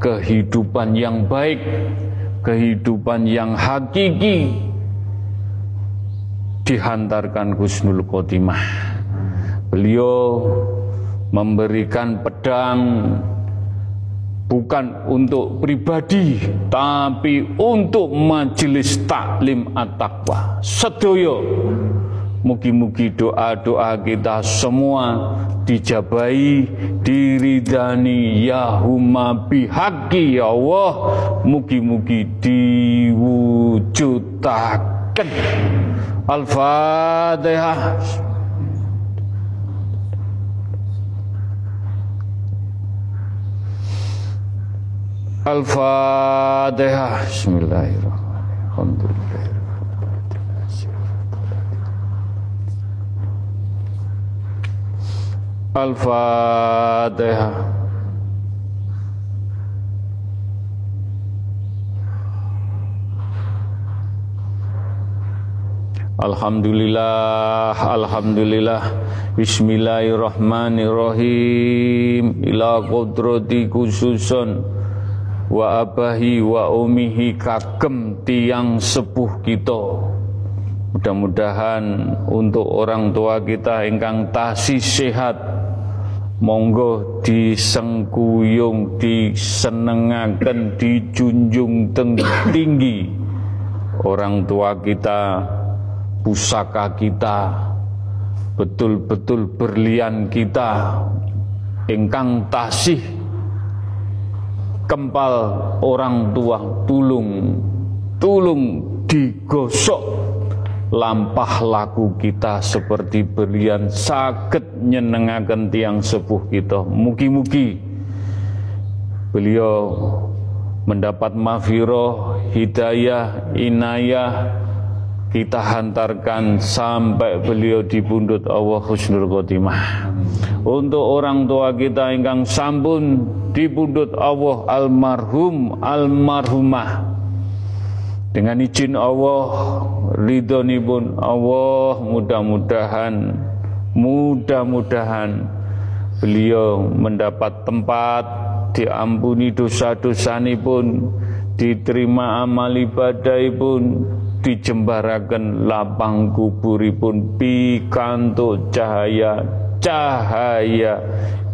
kehidupan yang baik, kehidupan yang hakiki dihantarkan Gusnul Khotimah. Beliau memberikan pedang bukan untuk pribadi tapi untuk majelis taklim at-taqwa. Sedoyo Mugi-mugi doa-doa kita semua dijabai, diridani ya huma bihaqi ya Allah. Mugi-mugi diwujudaken. Al-Fatihah. Al-Fatihah. Bismillahirrahmanirrahim. Alhamdulillah. Al-Fatihah. Alhamdulillah, Alhamdulillah. Bismillahirrahmanirrahim. Ila kudrati khususun. Wa abahi wa umihi kagem tiang sepuh kita. Mudah-mudahan untuk orang tua kita ingkang tasih sehat monggo disengkuyung disenengaken dijunjung tinggi. Orang tua kita pusaka kita betul-betul berlian kita ingkang tasih kempal orang tua tulung tulung digosok lampah laku kita seperti berlian sakit nyenengaken tiang sepuh kita. Mugi-mugi beliau mendapat mafiroh hidayah inayah. Kita hantarkan sampai beliau di pundut Allah Husnul Khotimah. Untuk orang tua kita ingkang sampun di pundut Allah almarhum almarhumah dengan izin Allah, ridhonipun Allah, mudah-mudahan mudah-mudahan beliau mendapat tempat diampuni dosa-dosanipun, diterima amal ibadahipun, dijembarakan lapang kuburipun pikantuk cahaya cahaya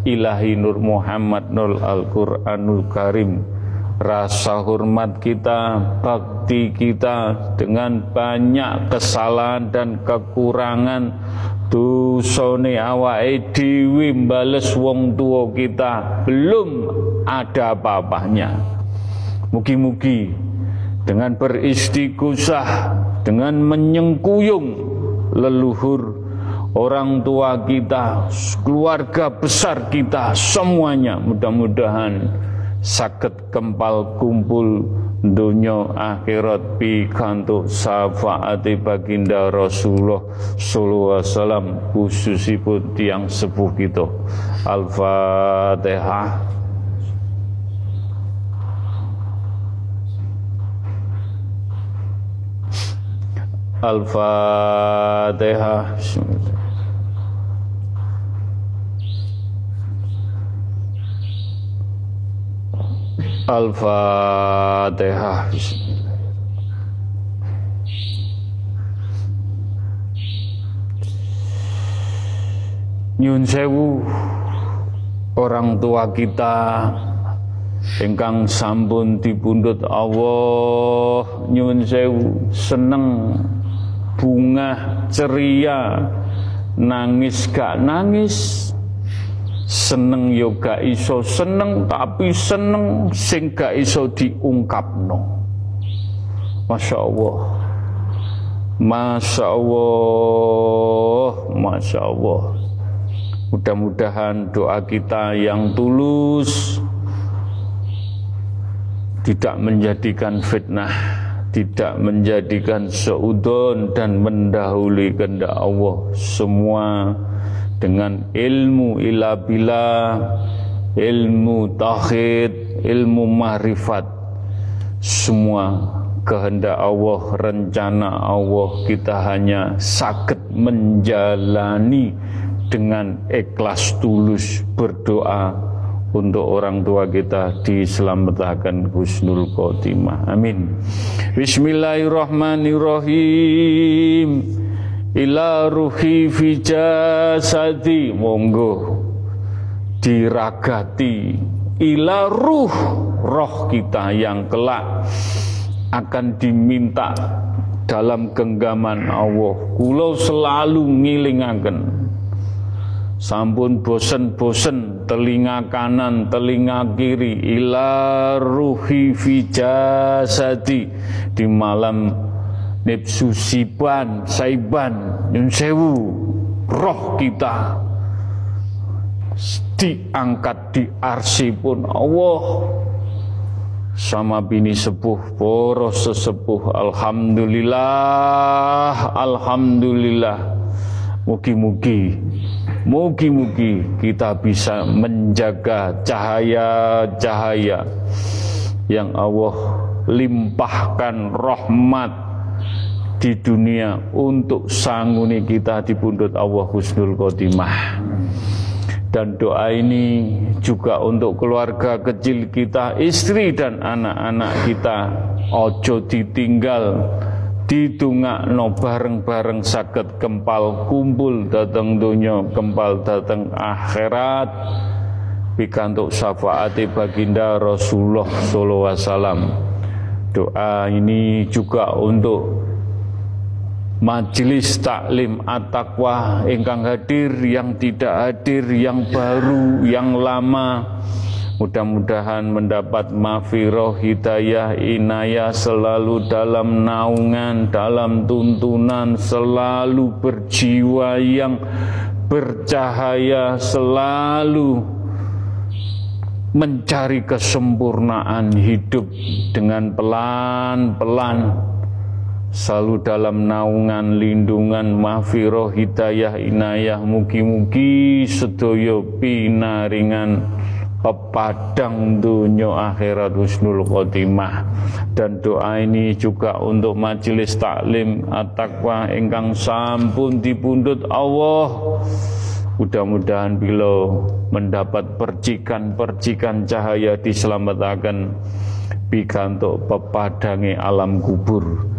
ilahi nur Muhammad nur Al-Quranul Karim rasa hormat kita, bakti kita dengan banyak kesalahan dan kekurangan dosane awake dhewe mbales wong tua kita belum ada apa-apanya. Mugi-mugi dengan beristighosah, dengan menyengkuyung leluhur orang tua kita, keluarga besar kita, semuanya mudah-mudahan sakit kempal kumpul dunia akhirat pikantuk syafaati baginda Rasulullah sallallahu alaihi wasallam khususipun tiang sepuh kita. Al-Fatihah. Al-Fatihah Al-Fatihah. Nyun sewu orang tua kita ingkang sampun dipundhut Allah nyun sewu seneng bunga ceria nangis gak nangis seneng yo gak iso seneng tapi seneng sing gak iso diungkapno. Masya Allah. Masya Allah. Masya Allah. Mudah-mudahan doa kita yang tulus Tidak menjadikan fitnah Tidak menjadikan seudon dan mendahului kehendak Allah. Semua dengan ilmu ila bila ilmu tauhid ilmu marifat semua kehendak Allah rencana Allah kita hanya sakit menjalani dengan ikhlas tulus berdoa untuk orang tua kita diselamatkan husnul khotimah. Amin. Bismillahirrahmanirrahim ila ruhi fi jasadi monggo diragati. Ila ruh roh kita yang kelak akan diminta dalam genggaman Allah. Kula selalu ngilingaken. Sampun bosen-bosen telinga kanan telinga kiri. Ila ruhi fi jasadi di malam Nepsu siban, saiban, nyun sewu, roh kita diangkat di arsi pun Allah. Sama bini sepuh poros sesepuh Alhamdulillah Alhamdulillah. Mugi-mugi Mugi-mugi kita bisa menjaga cahaya-cahaya Yang Allah limpahkan rahmat di dunia untuk sanguni kita di pundut Allah Husnul Khotimah. Dan doa ini juga untuk keluarga kecil kita, istri dan anak-anak kita. Ojo ditinggal, no bareng-bareng sakit kempal kumpul datang dunia, kempal datang akhirat. Pikantuk syafaati baginda Rasulullah wasallam. Doa ini juga untuk majelis taklim at-taqwa ingkang hadir, yang tidak hadir, yang baru, yang lama. Mudah-mudahan mendapat mafiroh hidayah inayah selalu dalam naungan, dalam tuntunan, selalu berjiwa yang bercahaya, selalu mencari kesempurnaan hidup dengan pelan-pelan selalu dalam naungan lindungan mahfiroh hidayah inayah mugi-mugi sedoyo pinaringan pepadang dunia akhirat husnul khotimah. Dan doa ini juga untuk majelis taklim at-taqwa ingkang sampun dipundut Allah. Mudah-mudahan bila mendapat percikan-percikan cahaya diselamatkan bikantuk pepadangi alam kubur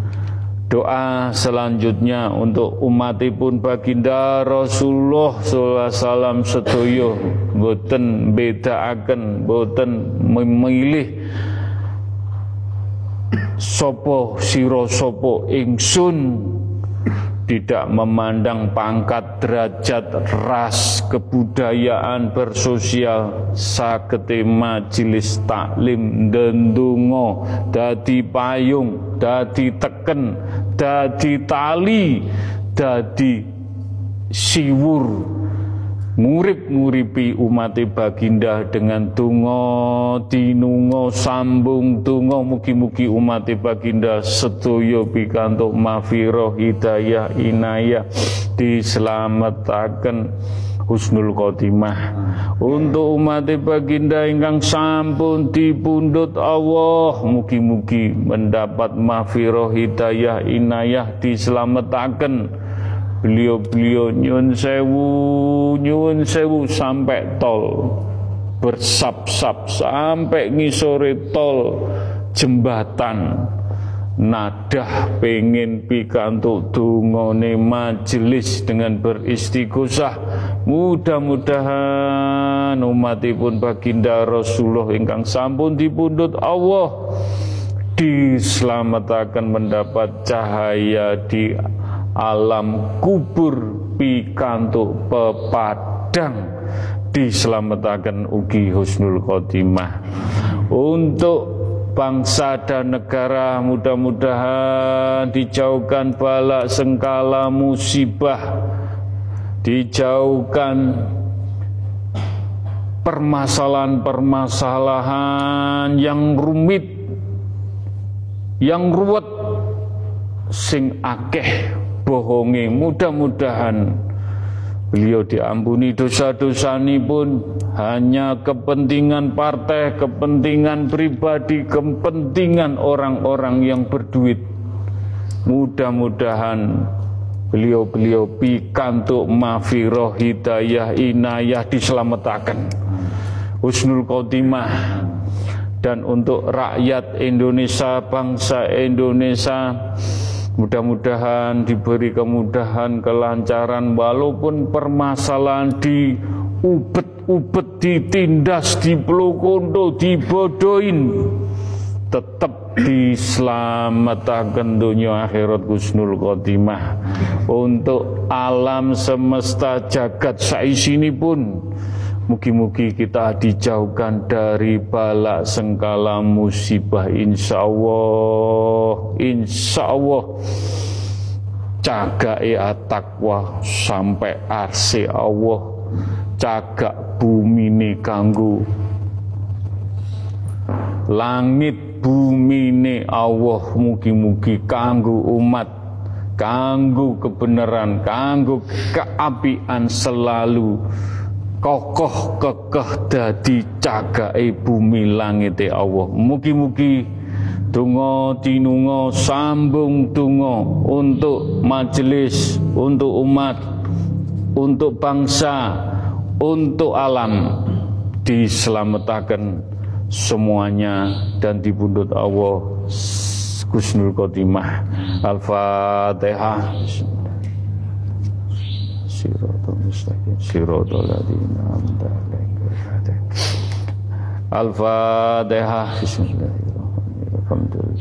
Doa selanjutnya untuk umatipun baginda Rasulullah sallallahu alaihi wasallam sedoyo boten bedaaken boten memilih sopo siro sopo ingsun tidak memandang pangkat, derajat, ras, kebudayaan, bersosial, sakete majelis taklim dendungo, dadi payung, dadi teken, dadi tali, dadi siwur ngurip-nguripi umat baginda dengan tungo tinungo sambung tungo mugi-mugi umat baginda setuyo pikantuk mafiro hidayah inayah diselamatkan husnul khotimah. Untuk umat baginda ingkang sampun dipundhut Allah mugi-mugi mendapat mafiro hidayah inayah diselamatkan beliau-beliau nyun sewu nyun sewu sampai tol. Bersap-sap sampai ngisore tol jembatan. Nadah pengen pikantuk dungone majelis dengan beristighosah. Mudah-mudahan umatipun baginda Rasulullah ingkang sampun dipundhut Allah diselamatkan mendapat cahaya di alam kubur pikantuk pepadang diselamatkan ugi husnul khotimah. Untuk bangsa dan negara mudah-mudahan dijauhkan balak sengkala musibah. Dijauhkan permasalahan-permasalahan yang rumit yang ruwet sing akeh bohongi mudah-mudahan beliau diampuni dosa-dosa ini pun hanya kepentingan partai, kepentingan pribadi, kepentingan orang-orang yang berduit. Mudah-mudahan beliau-beliau pikantuk mafiroh hidayah inayah diselamatkan. Husnul Khotimah dan untuk rakyat Indonesia, bangsa Indonesia Mudah-mudahan diberi kemudahan, kelancaran walaupun permasalahan di ubet-ubet ditindas, dipelukondo, dibodohin tetap diselamatkan dunia akhirat Gusnul Khotimah. Untuk alam semesta jagat saisini pun Mugi-mugi kita dijauhkan dari balak sengkala musibah. Insya Allah insya Allah. Cagai atakwa sampai arsi Allah. Cagak bumi ini kanggu langit bumi ini Allah. Mugi-mugi kanggu umat kanggu kebenaran kanggu keapian selalu kokoh kekeh dadi cagake bumi langit Allah. Mugi-mugi Tungo tinungo sambung tungo untuk majelis, untuk umat, untuk bangsa, untuk alam diselamatkan semuanya dan dibundut Allah. Gusnul Khotimah Al-Fatihah siratal mustaqim. Siratal ladzina an'amta alaihim Al-Fatihah Bismillahirrahmanirrahim.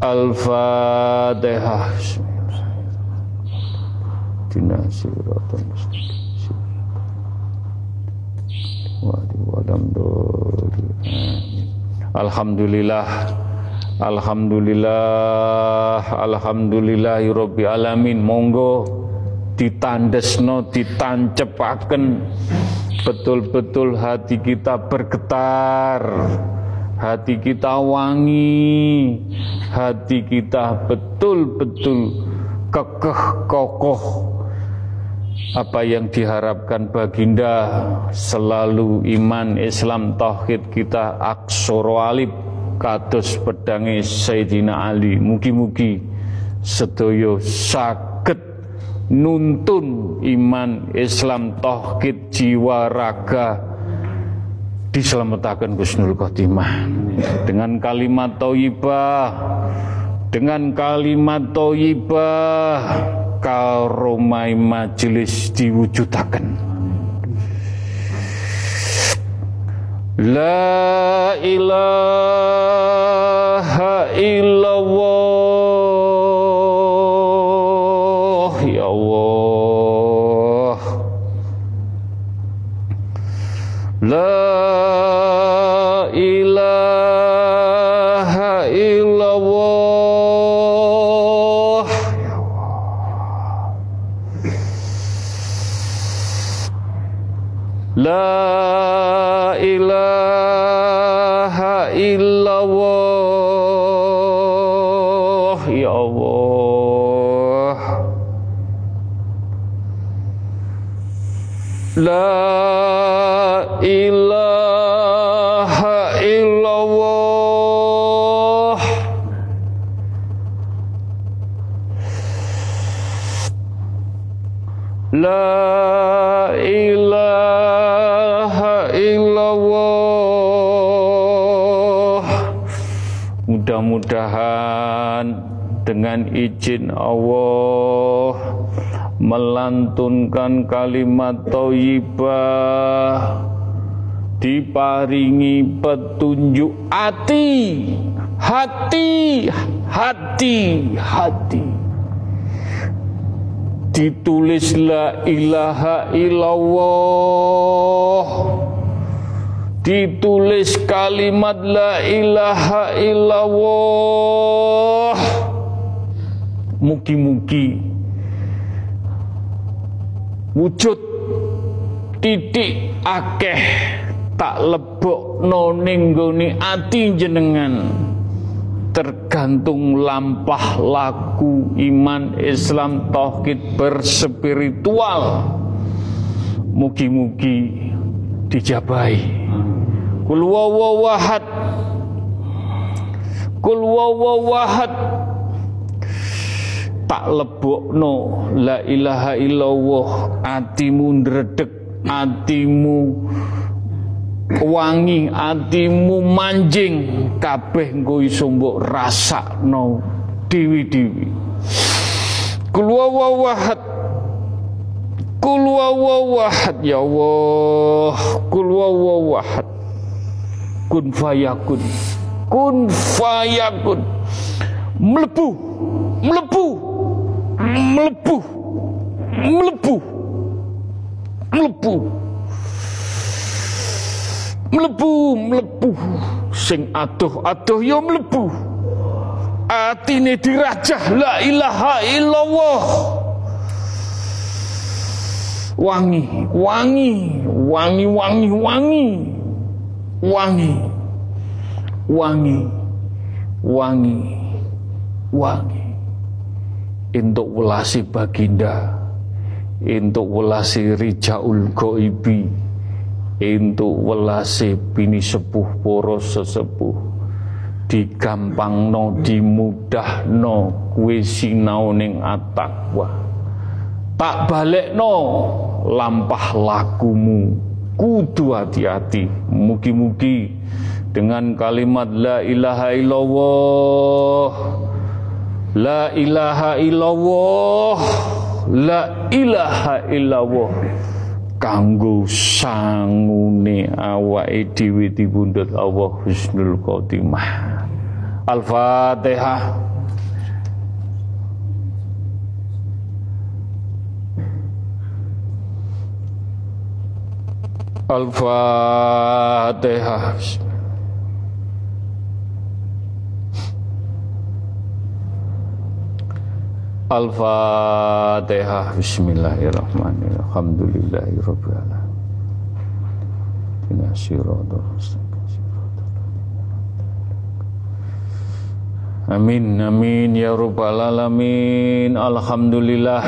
Al-Fatihah Dina siratal mustaqim Alhamdulillah Alhamdulillah Alhamdulillahirabbil alamin. Monggo ditandesno ditancepaken. Betul-betul hati kita bergetar hati kita wangi hati kita betul-betul kekeh kokoh. Apa yang diharapkan baginda? Selalu iman Islam tauhid kita aksoro alif kados pedange Sayyidina Ali. Mugi-mugi sedaya saged nuntun iman Islam tauhid jiwa raga diselamatkan Gusnul Khotimah. Dengan kalimat thayyibah dengan kalimat thayyibah karomai majelis diwujudaken La ilaha illallah. Ya Allah. La La ilaha illallah. La ilaha illallah. Mudah-mudahan dengan izin Allah melantunkan kalimat thayyibah diparingi petunjuk hati hati hati hati. Ditulis la ilaha illallah. Ditulis kalimat la ilaha illallah. Mugi-mugi wujud titik akeh tak lebok ning gone ati jenengan. Tergantung lampah laku iman Islam tauhid berspiritual. Mugi-mugi dijabai kul wawahad kul tak lebokno la ilaha illallah atimu ndredeg atimu wangi atimu manjing. Kabeh engko iso mbok rasakno dewi-dewi. Kul wawahad kul wawahad ya Allah kul wawahad kun fayakun kun fayakun. Mlebu mlebu mlebu mlebu mlebu mlebu mlebu sing adoh-adoh ya mlebu atine dirajah la ilaha illallah. Wangi wangi wangi wangi wangi. Wangi wangi wangi wangi untuk welasi baginda untuk welasi rijaul goibi untuk welasi bini sepuh poros sesepuh. Digampangno dimudahno kuwe sinau ning atakwa tak balekno lampah lakumu. Kudu hati-hati. Mugi-mugi dengan kalimat la ilaha illallah la ilaha illallah. La ilaha illallah. Kanggo sangune awake dhewe dipundhut Allah husnul khotimah. Al-Fatihah. Al-Fatihah Al-Fatihah Bismillahirrahmanirrahim. Alhamdulillahirabbil Amin amin ya rabbal alamin. Alhamdulillah.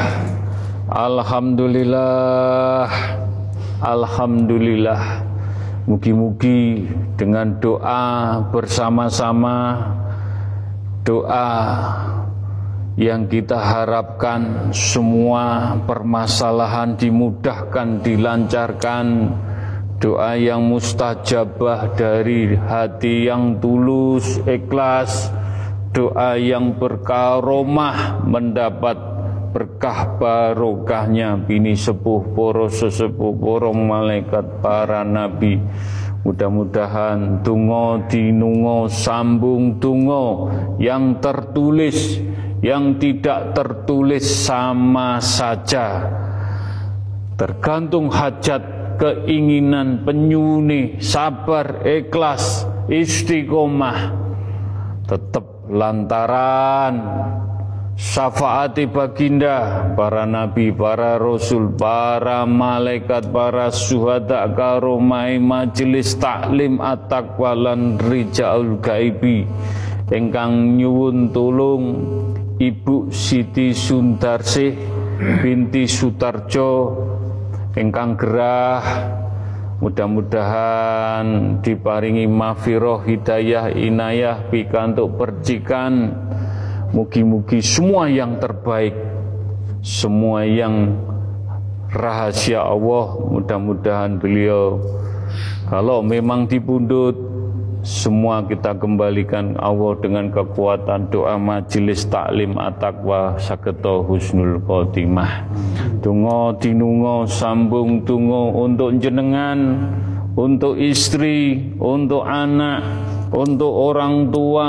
Alhamdulillah. Alhamdulillah. Mugi-mugi dengan doa bersama-sama Doa yang kita harapkan semua permasalahan dimudahkan, dilancarkan, doa yang mustajabah dari hati yang tulus, ikhlas, doa yang berkaromah mendapat berkah barokahnya. Bini sepuh poro sesepuh porong malaikat para nabi. Mudah-mudahan tungo dinungo sambung tungo yang tertulis yang tidak tertulis sama saja. Tergantung hajat keinginan penyuni sabar ikhlas istiqomah. Tetap lantaran syafaati baginda para nabi, para rasul, para malaikat, para suhada karomai majelis taklim at-taqwa rijaul gaibi. Ingkang nyuwun tulung Ibu Siti Sundarsih binti Sutarjo ingkang gerah mudah-mudahan diparingi mafiroh hidayah inayah pikantuk percikan. Mugi-mugi semua yang terbaik, semua yang rahasia Allah, mudah-mudahan beliau kalau memang dipundut semua kita kembalikan Allah dengan kekuatan doa majelis taklim at-taqwa saketo husnul khotimah. Tungo dinungo sambung tungo untuk jenengan, untuk istri, untuk anak, untuk orang tua,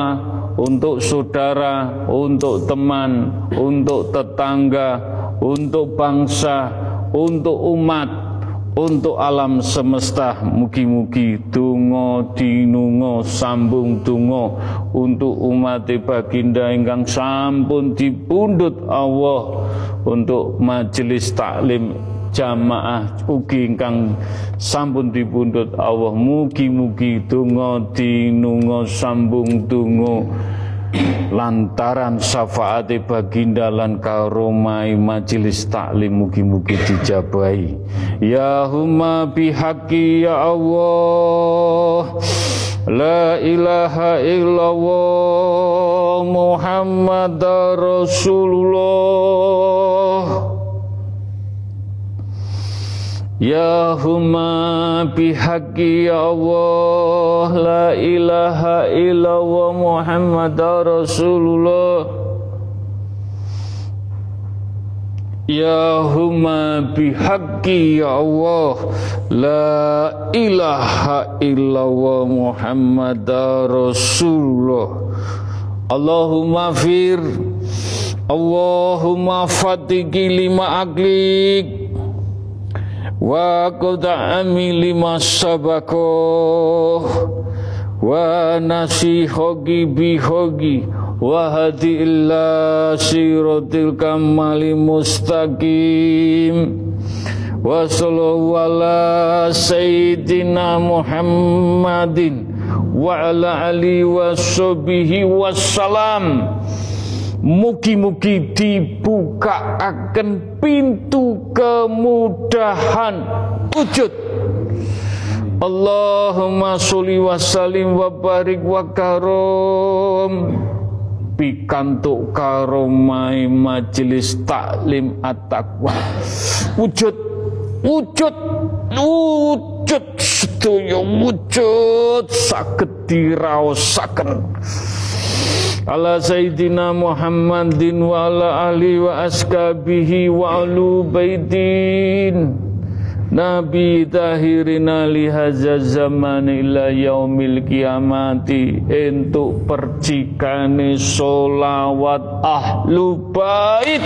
untuk saudara, untuk teman, untuk tetangga, untuk bangsa, untuk umat, untuk alam semesta. Mugi-mugi tungo dinungo sambung tungo untuk umat baginda ingkang sampun dipundut Allah. Untuk majelis taklim jamaah ugi ingkang sampun dipundhut Allah. Mugi-mugi donga dinunga sambung donga lantaran syafaat baginda lan karomai majelis taklim mugi-mugi dijabahi. Ya huma bihaqi ya Allah. La ilaha illallah Muhammad Rasulullah Ya huma bihaqi ya Allah La ilaha illallah Muhammad Rasulullah. Ya huma bihaqi ya Allah La ilaha illallah Muhammad Rasulullah. Allahumma fir Allahumma fatiki lima aklik wa qad'ami lima sabako wa nasihogi bihogi. Wa hadi illa siratil kamali mustaqim. Wa sallallahu ala sayyidina muhammadin wa ala ali wa sahbihi wassalam Mugi-mugi dibuka akan pintu kemudahan wujud. Allahumma sholli wa sallim wa barik wa karom. Pikantuk karomai majelis taklim at-taqwa. Wujud wujud wujud. Sedaya wujud. Saged diraosaken ala sayyidina Muhammadin wa ala ali wa askabihi wa alu baitin. Nabi tahirina lihaza zaman ila yaumil kiamati Untuk percikane solawat ahlu bait.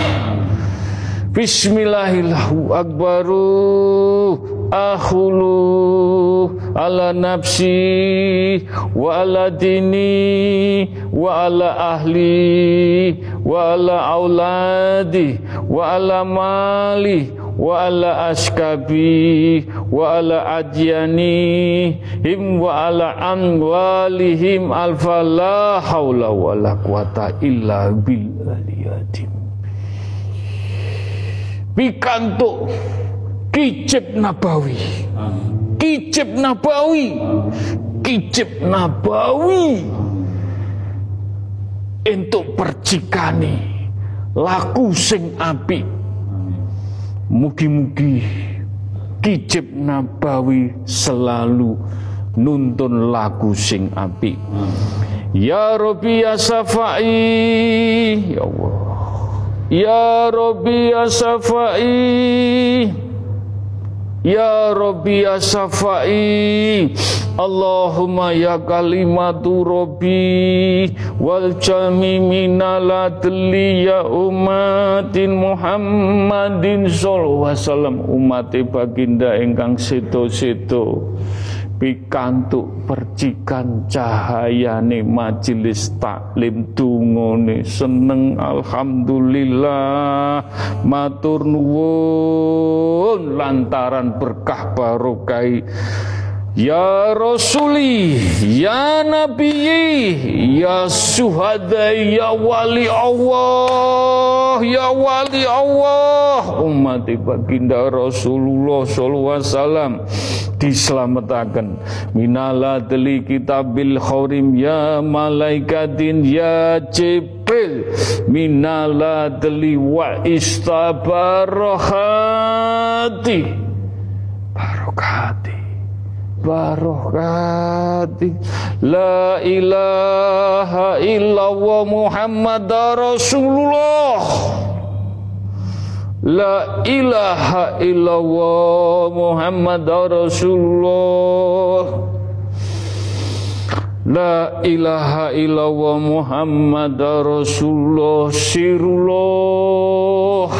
Bismillahirrahmanirrahim akhulu ala nafsi wa ala dini wa ala ahli wa ala auladi wa ala mali wa ala askabi wa ala ajyani him wa ala amwalihim alfa la hawla wa la quwata illa billahi pikantuk Kicip Nabawi. Kicip Nabawi. Kicip Nabawi. Untuk percikani laku sing api. Mugi-mugi Kicip Nabawi selalu nuntun lagu sing api. Ya Rabbi ya Safai Ya Allah Ya Rabbi ya Safai Ya Rabbi ya Safai Allahumma ya kalimatu Rabbi. Wal jami minaladli ya umatin Muhammadin Sallallahu Wasallam. Umat baginda engkang seto-seto pikantuk percikan cahayane majelis taklim dungone. Seneng alhamdulillah. Matur nuwun lantaran berkah barokai Ya Rasuli, Ya Nabi, Ya Suhada, Ya Wali Allah, Ya Wali Allah, umat baginda Rasulullah Sallallahu Alaihi Wasallam diselamatkan. Minala deli kitabil khorim ya malaikatin ya Jibril. Minala deli wa istabarahati barokati barokati. La ilaha illallah Muhammad Rasulullah. La ilaha illallah Muhammad Rasulullah. La ilaha illallah Muhammad Rasulullah. Sirullah.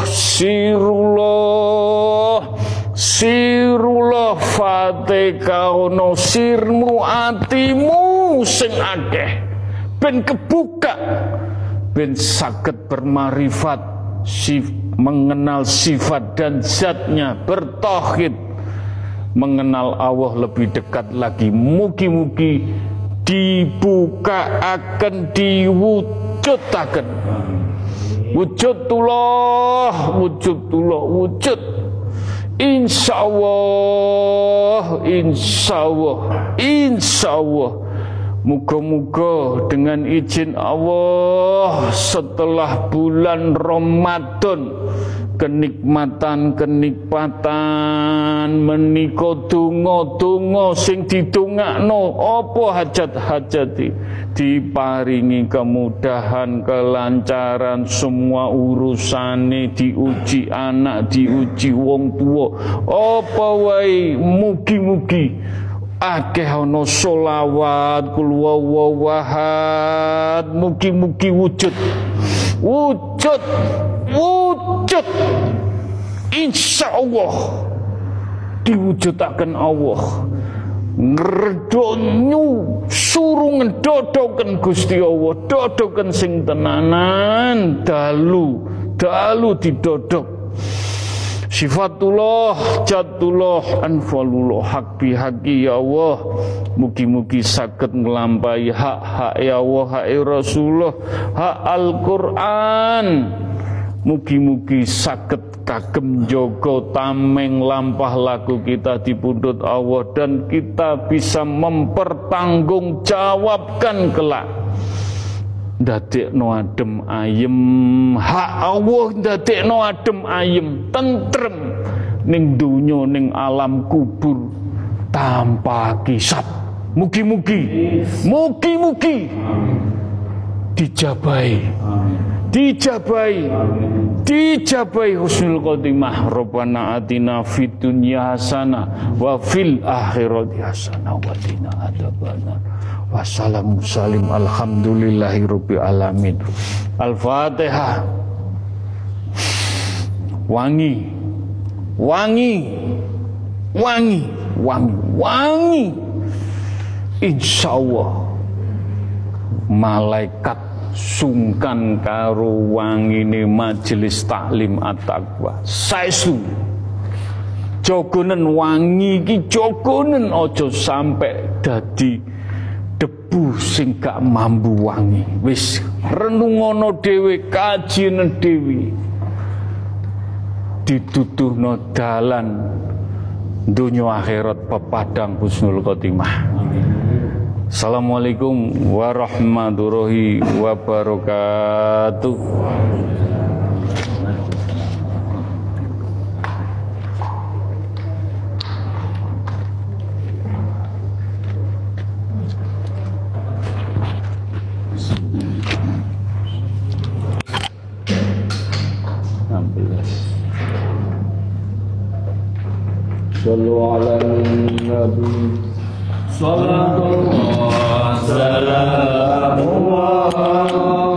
Sirullah Sirullah Fatihah ono sirmu atimu sing akeh. Ben kebuka ben saged bermarifat sif, mengenal sifat dan zatnya bertauhid. Mengenal Allah lebih dekat lagi. Mugi-mugi dibuka akan diwujudakan wujudullah wujudullah wujud Insya Allah, insya Allah, insya Allah. Muga-muga dengan izin Allah setelah bulan Ramadan kenikmatan-kenikmatan meniko tungo-tungo sing didongakno apa hajat-hajati diparingi kemudahan kelancaran semua urusane. Diuji anak diuji wong tua. Apa wae? Mugi-mugi akeh ana solawat kul wawahad mugi-mugi wujud wujud. Wujud. Insya Allah. Diwujudakan Allah ngredonyu suruh ngedodoken Gusti Allah dodoken sing tenanan. Dalu dalu didodok Sifatullah, jatullah, anfalullah, hak ya Allah. Mugi-mugi sakit melampai hak-hak ya Allah, hak Rasulullah, hak Al-Quran. Mugi-mugi sakit kagem jogo tameng lampah laku kita di pundut Allah dan kita bisa mempertanggungjawabkan kelak no adem ayem. Hak Allah no adem ayem. Tentrem ning dunya ning alam kubur tanpa kisap mugi-mugi mugi-mugi dijabai dijabai dijabai husnul khotimah. Rabbana atina fid dunya hasanah wa fil akhirati hasanah wa qina adzabannar Wassalamu salim alhamdulillahi rabbil alamin. Al-Fatihah. Wangi. Wangi. Wangi. Wangi. Wangi. Insya Allah malaikat sungkan karo wangine majelis taklim at-taqwa. Saestu jogonen wangi iki jogonen aja sampai dadi debu sing gak mambu wangi. Wis renungono dhewe kajine dhewe. Dituduhno dalan dunia akhirat pepadang husnul khotimah. Assalamualaikum warahmatullahi wabarakatuh صلوا على النبي صلى الله سلام الله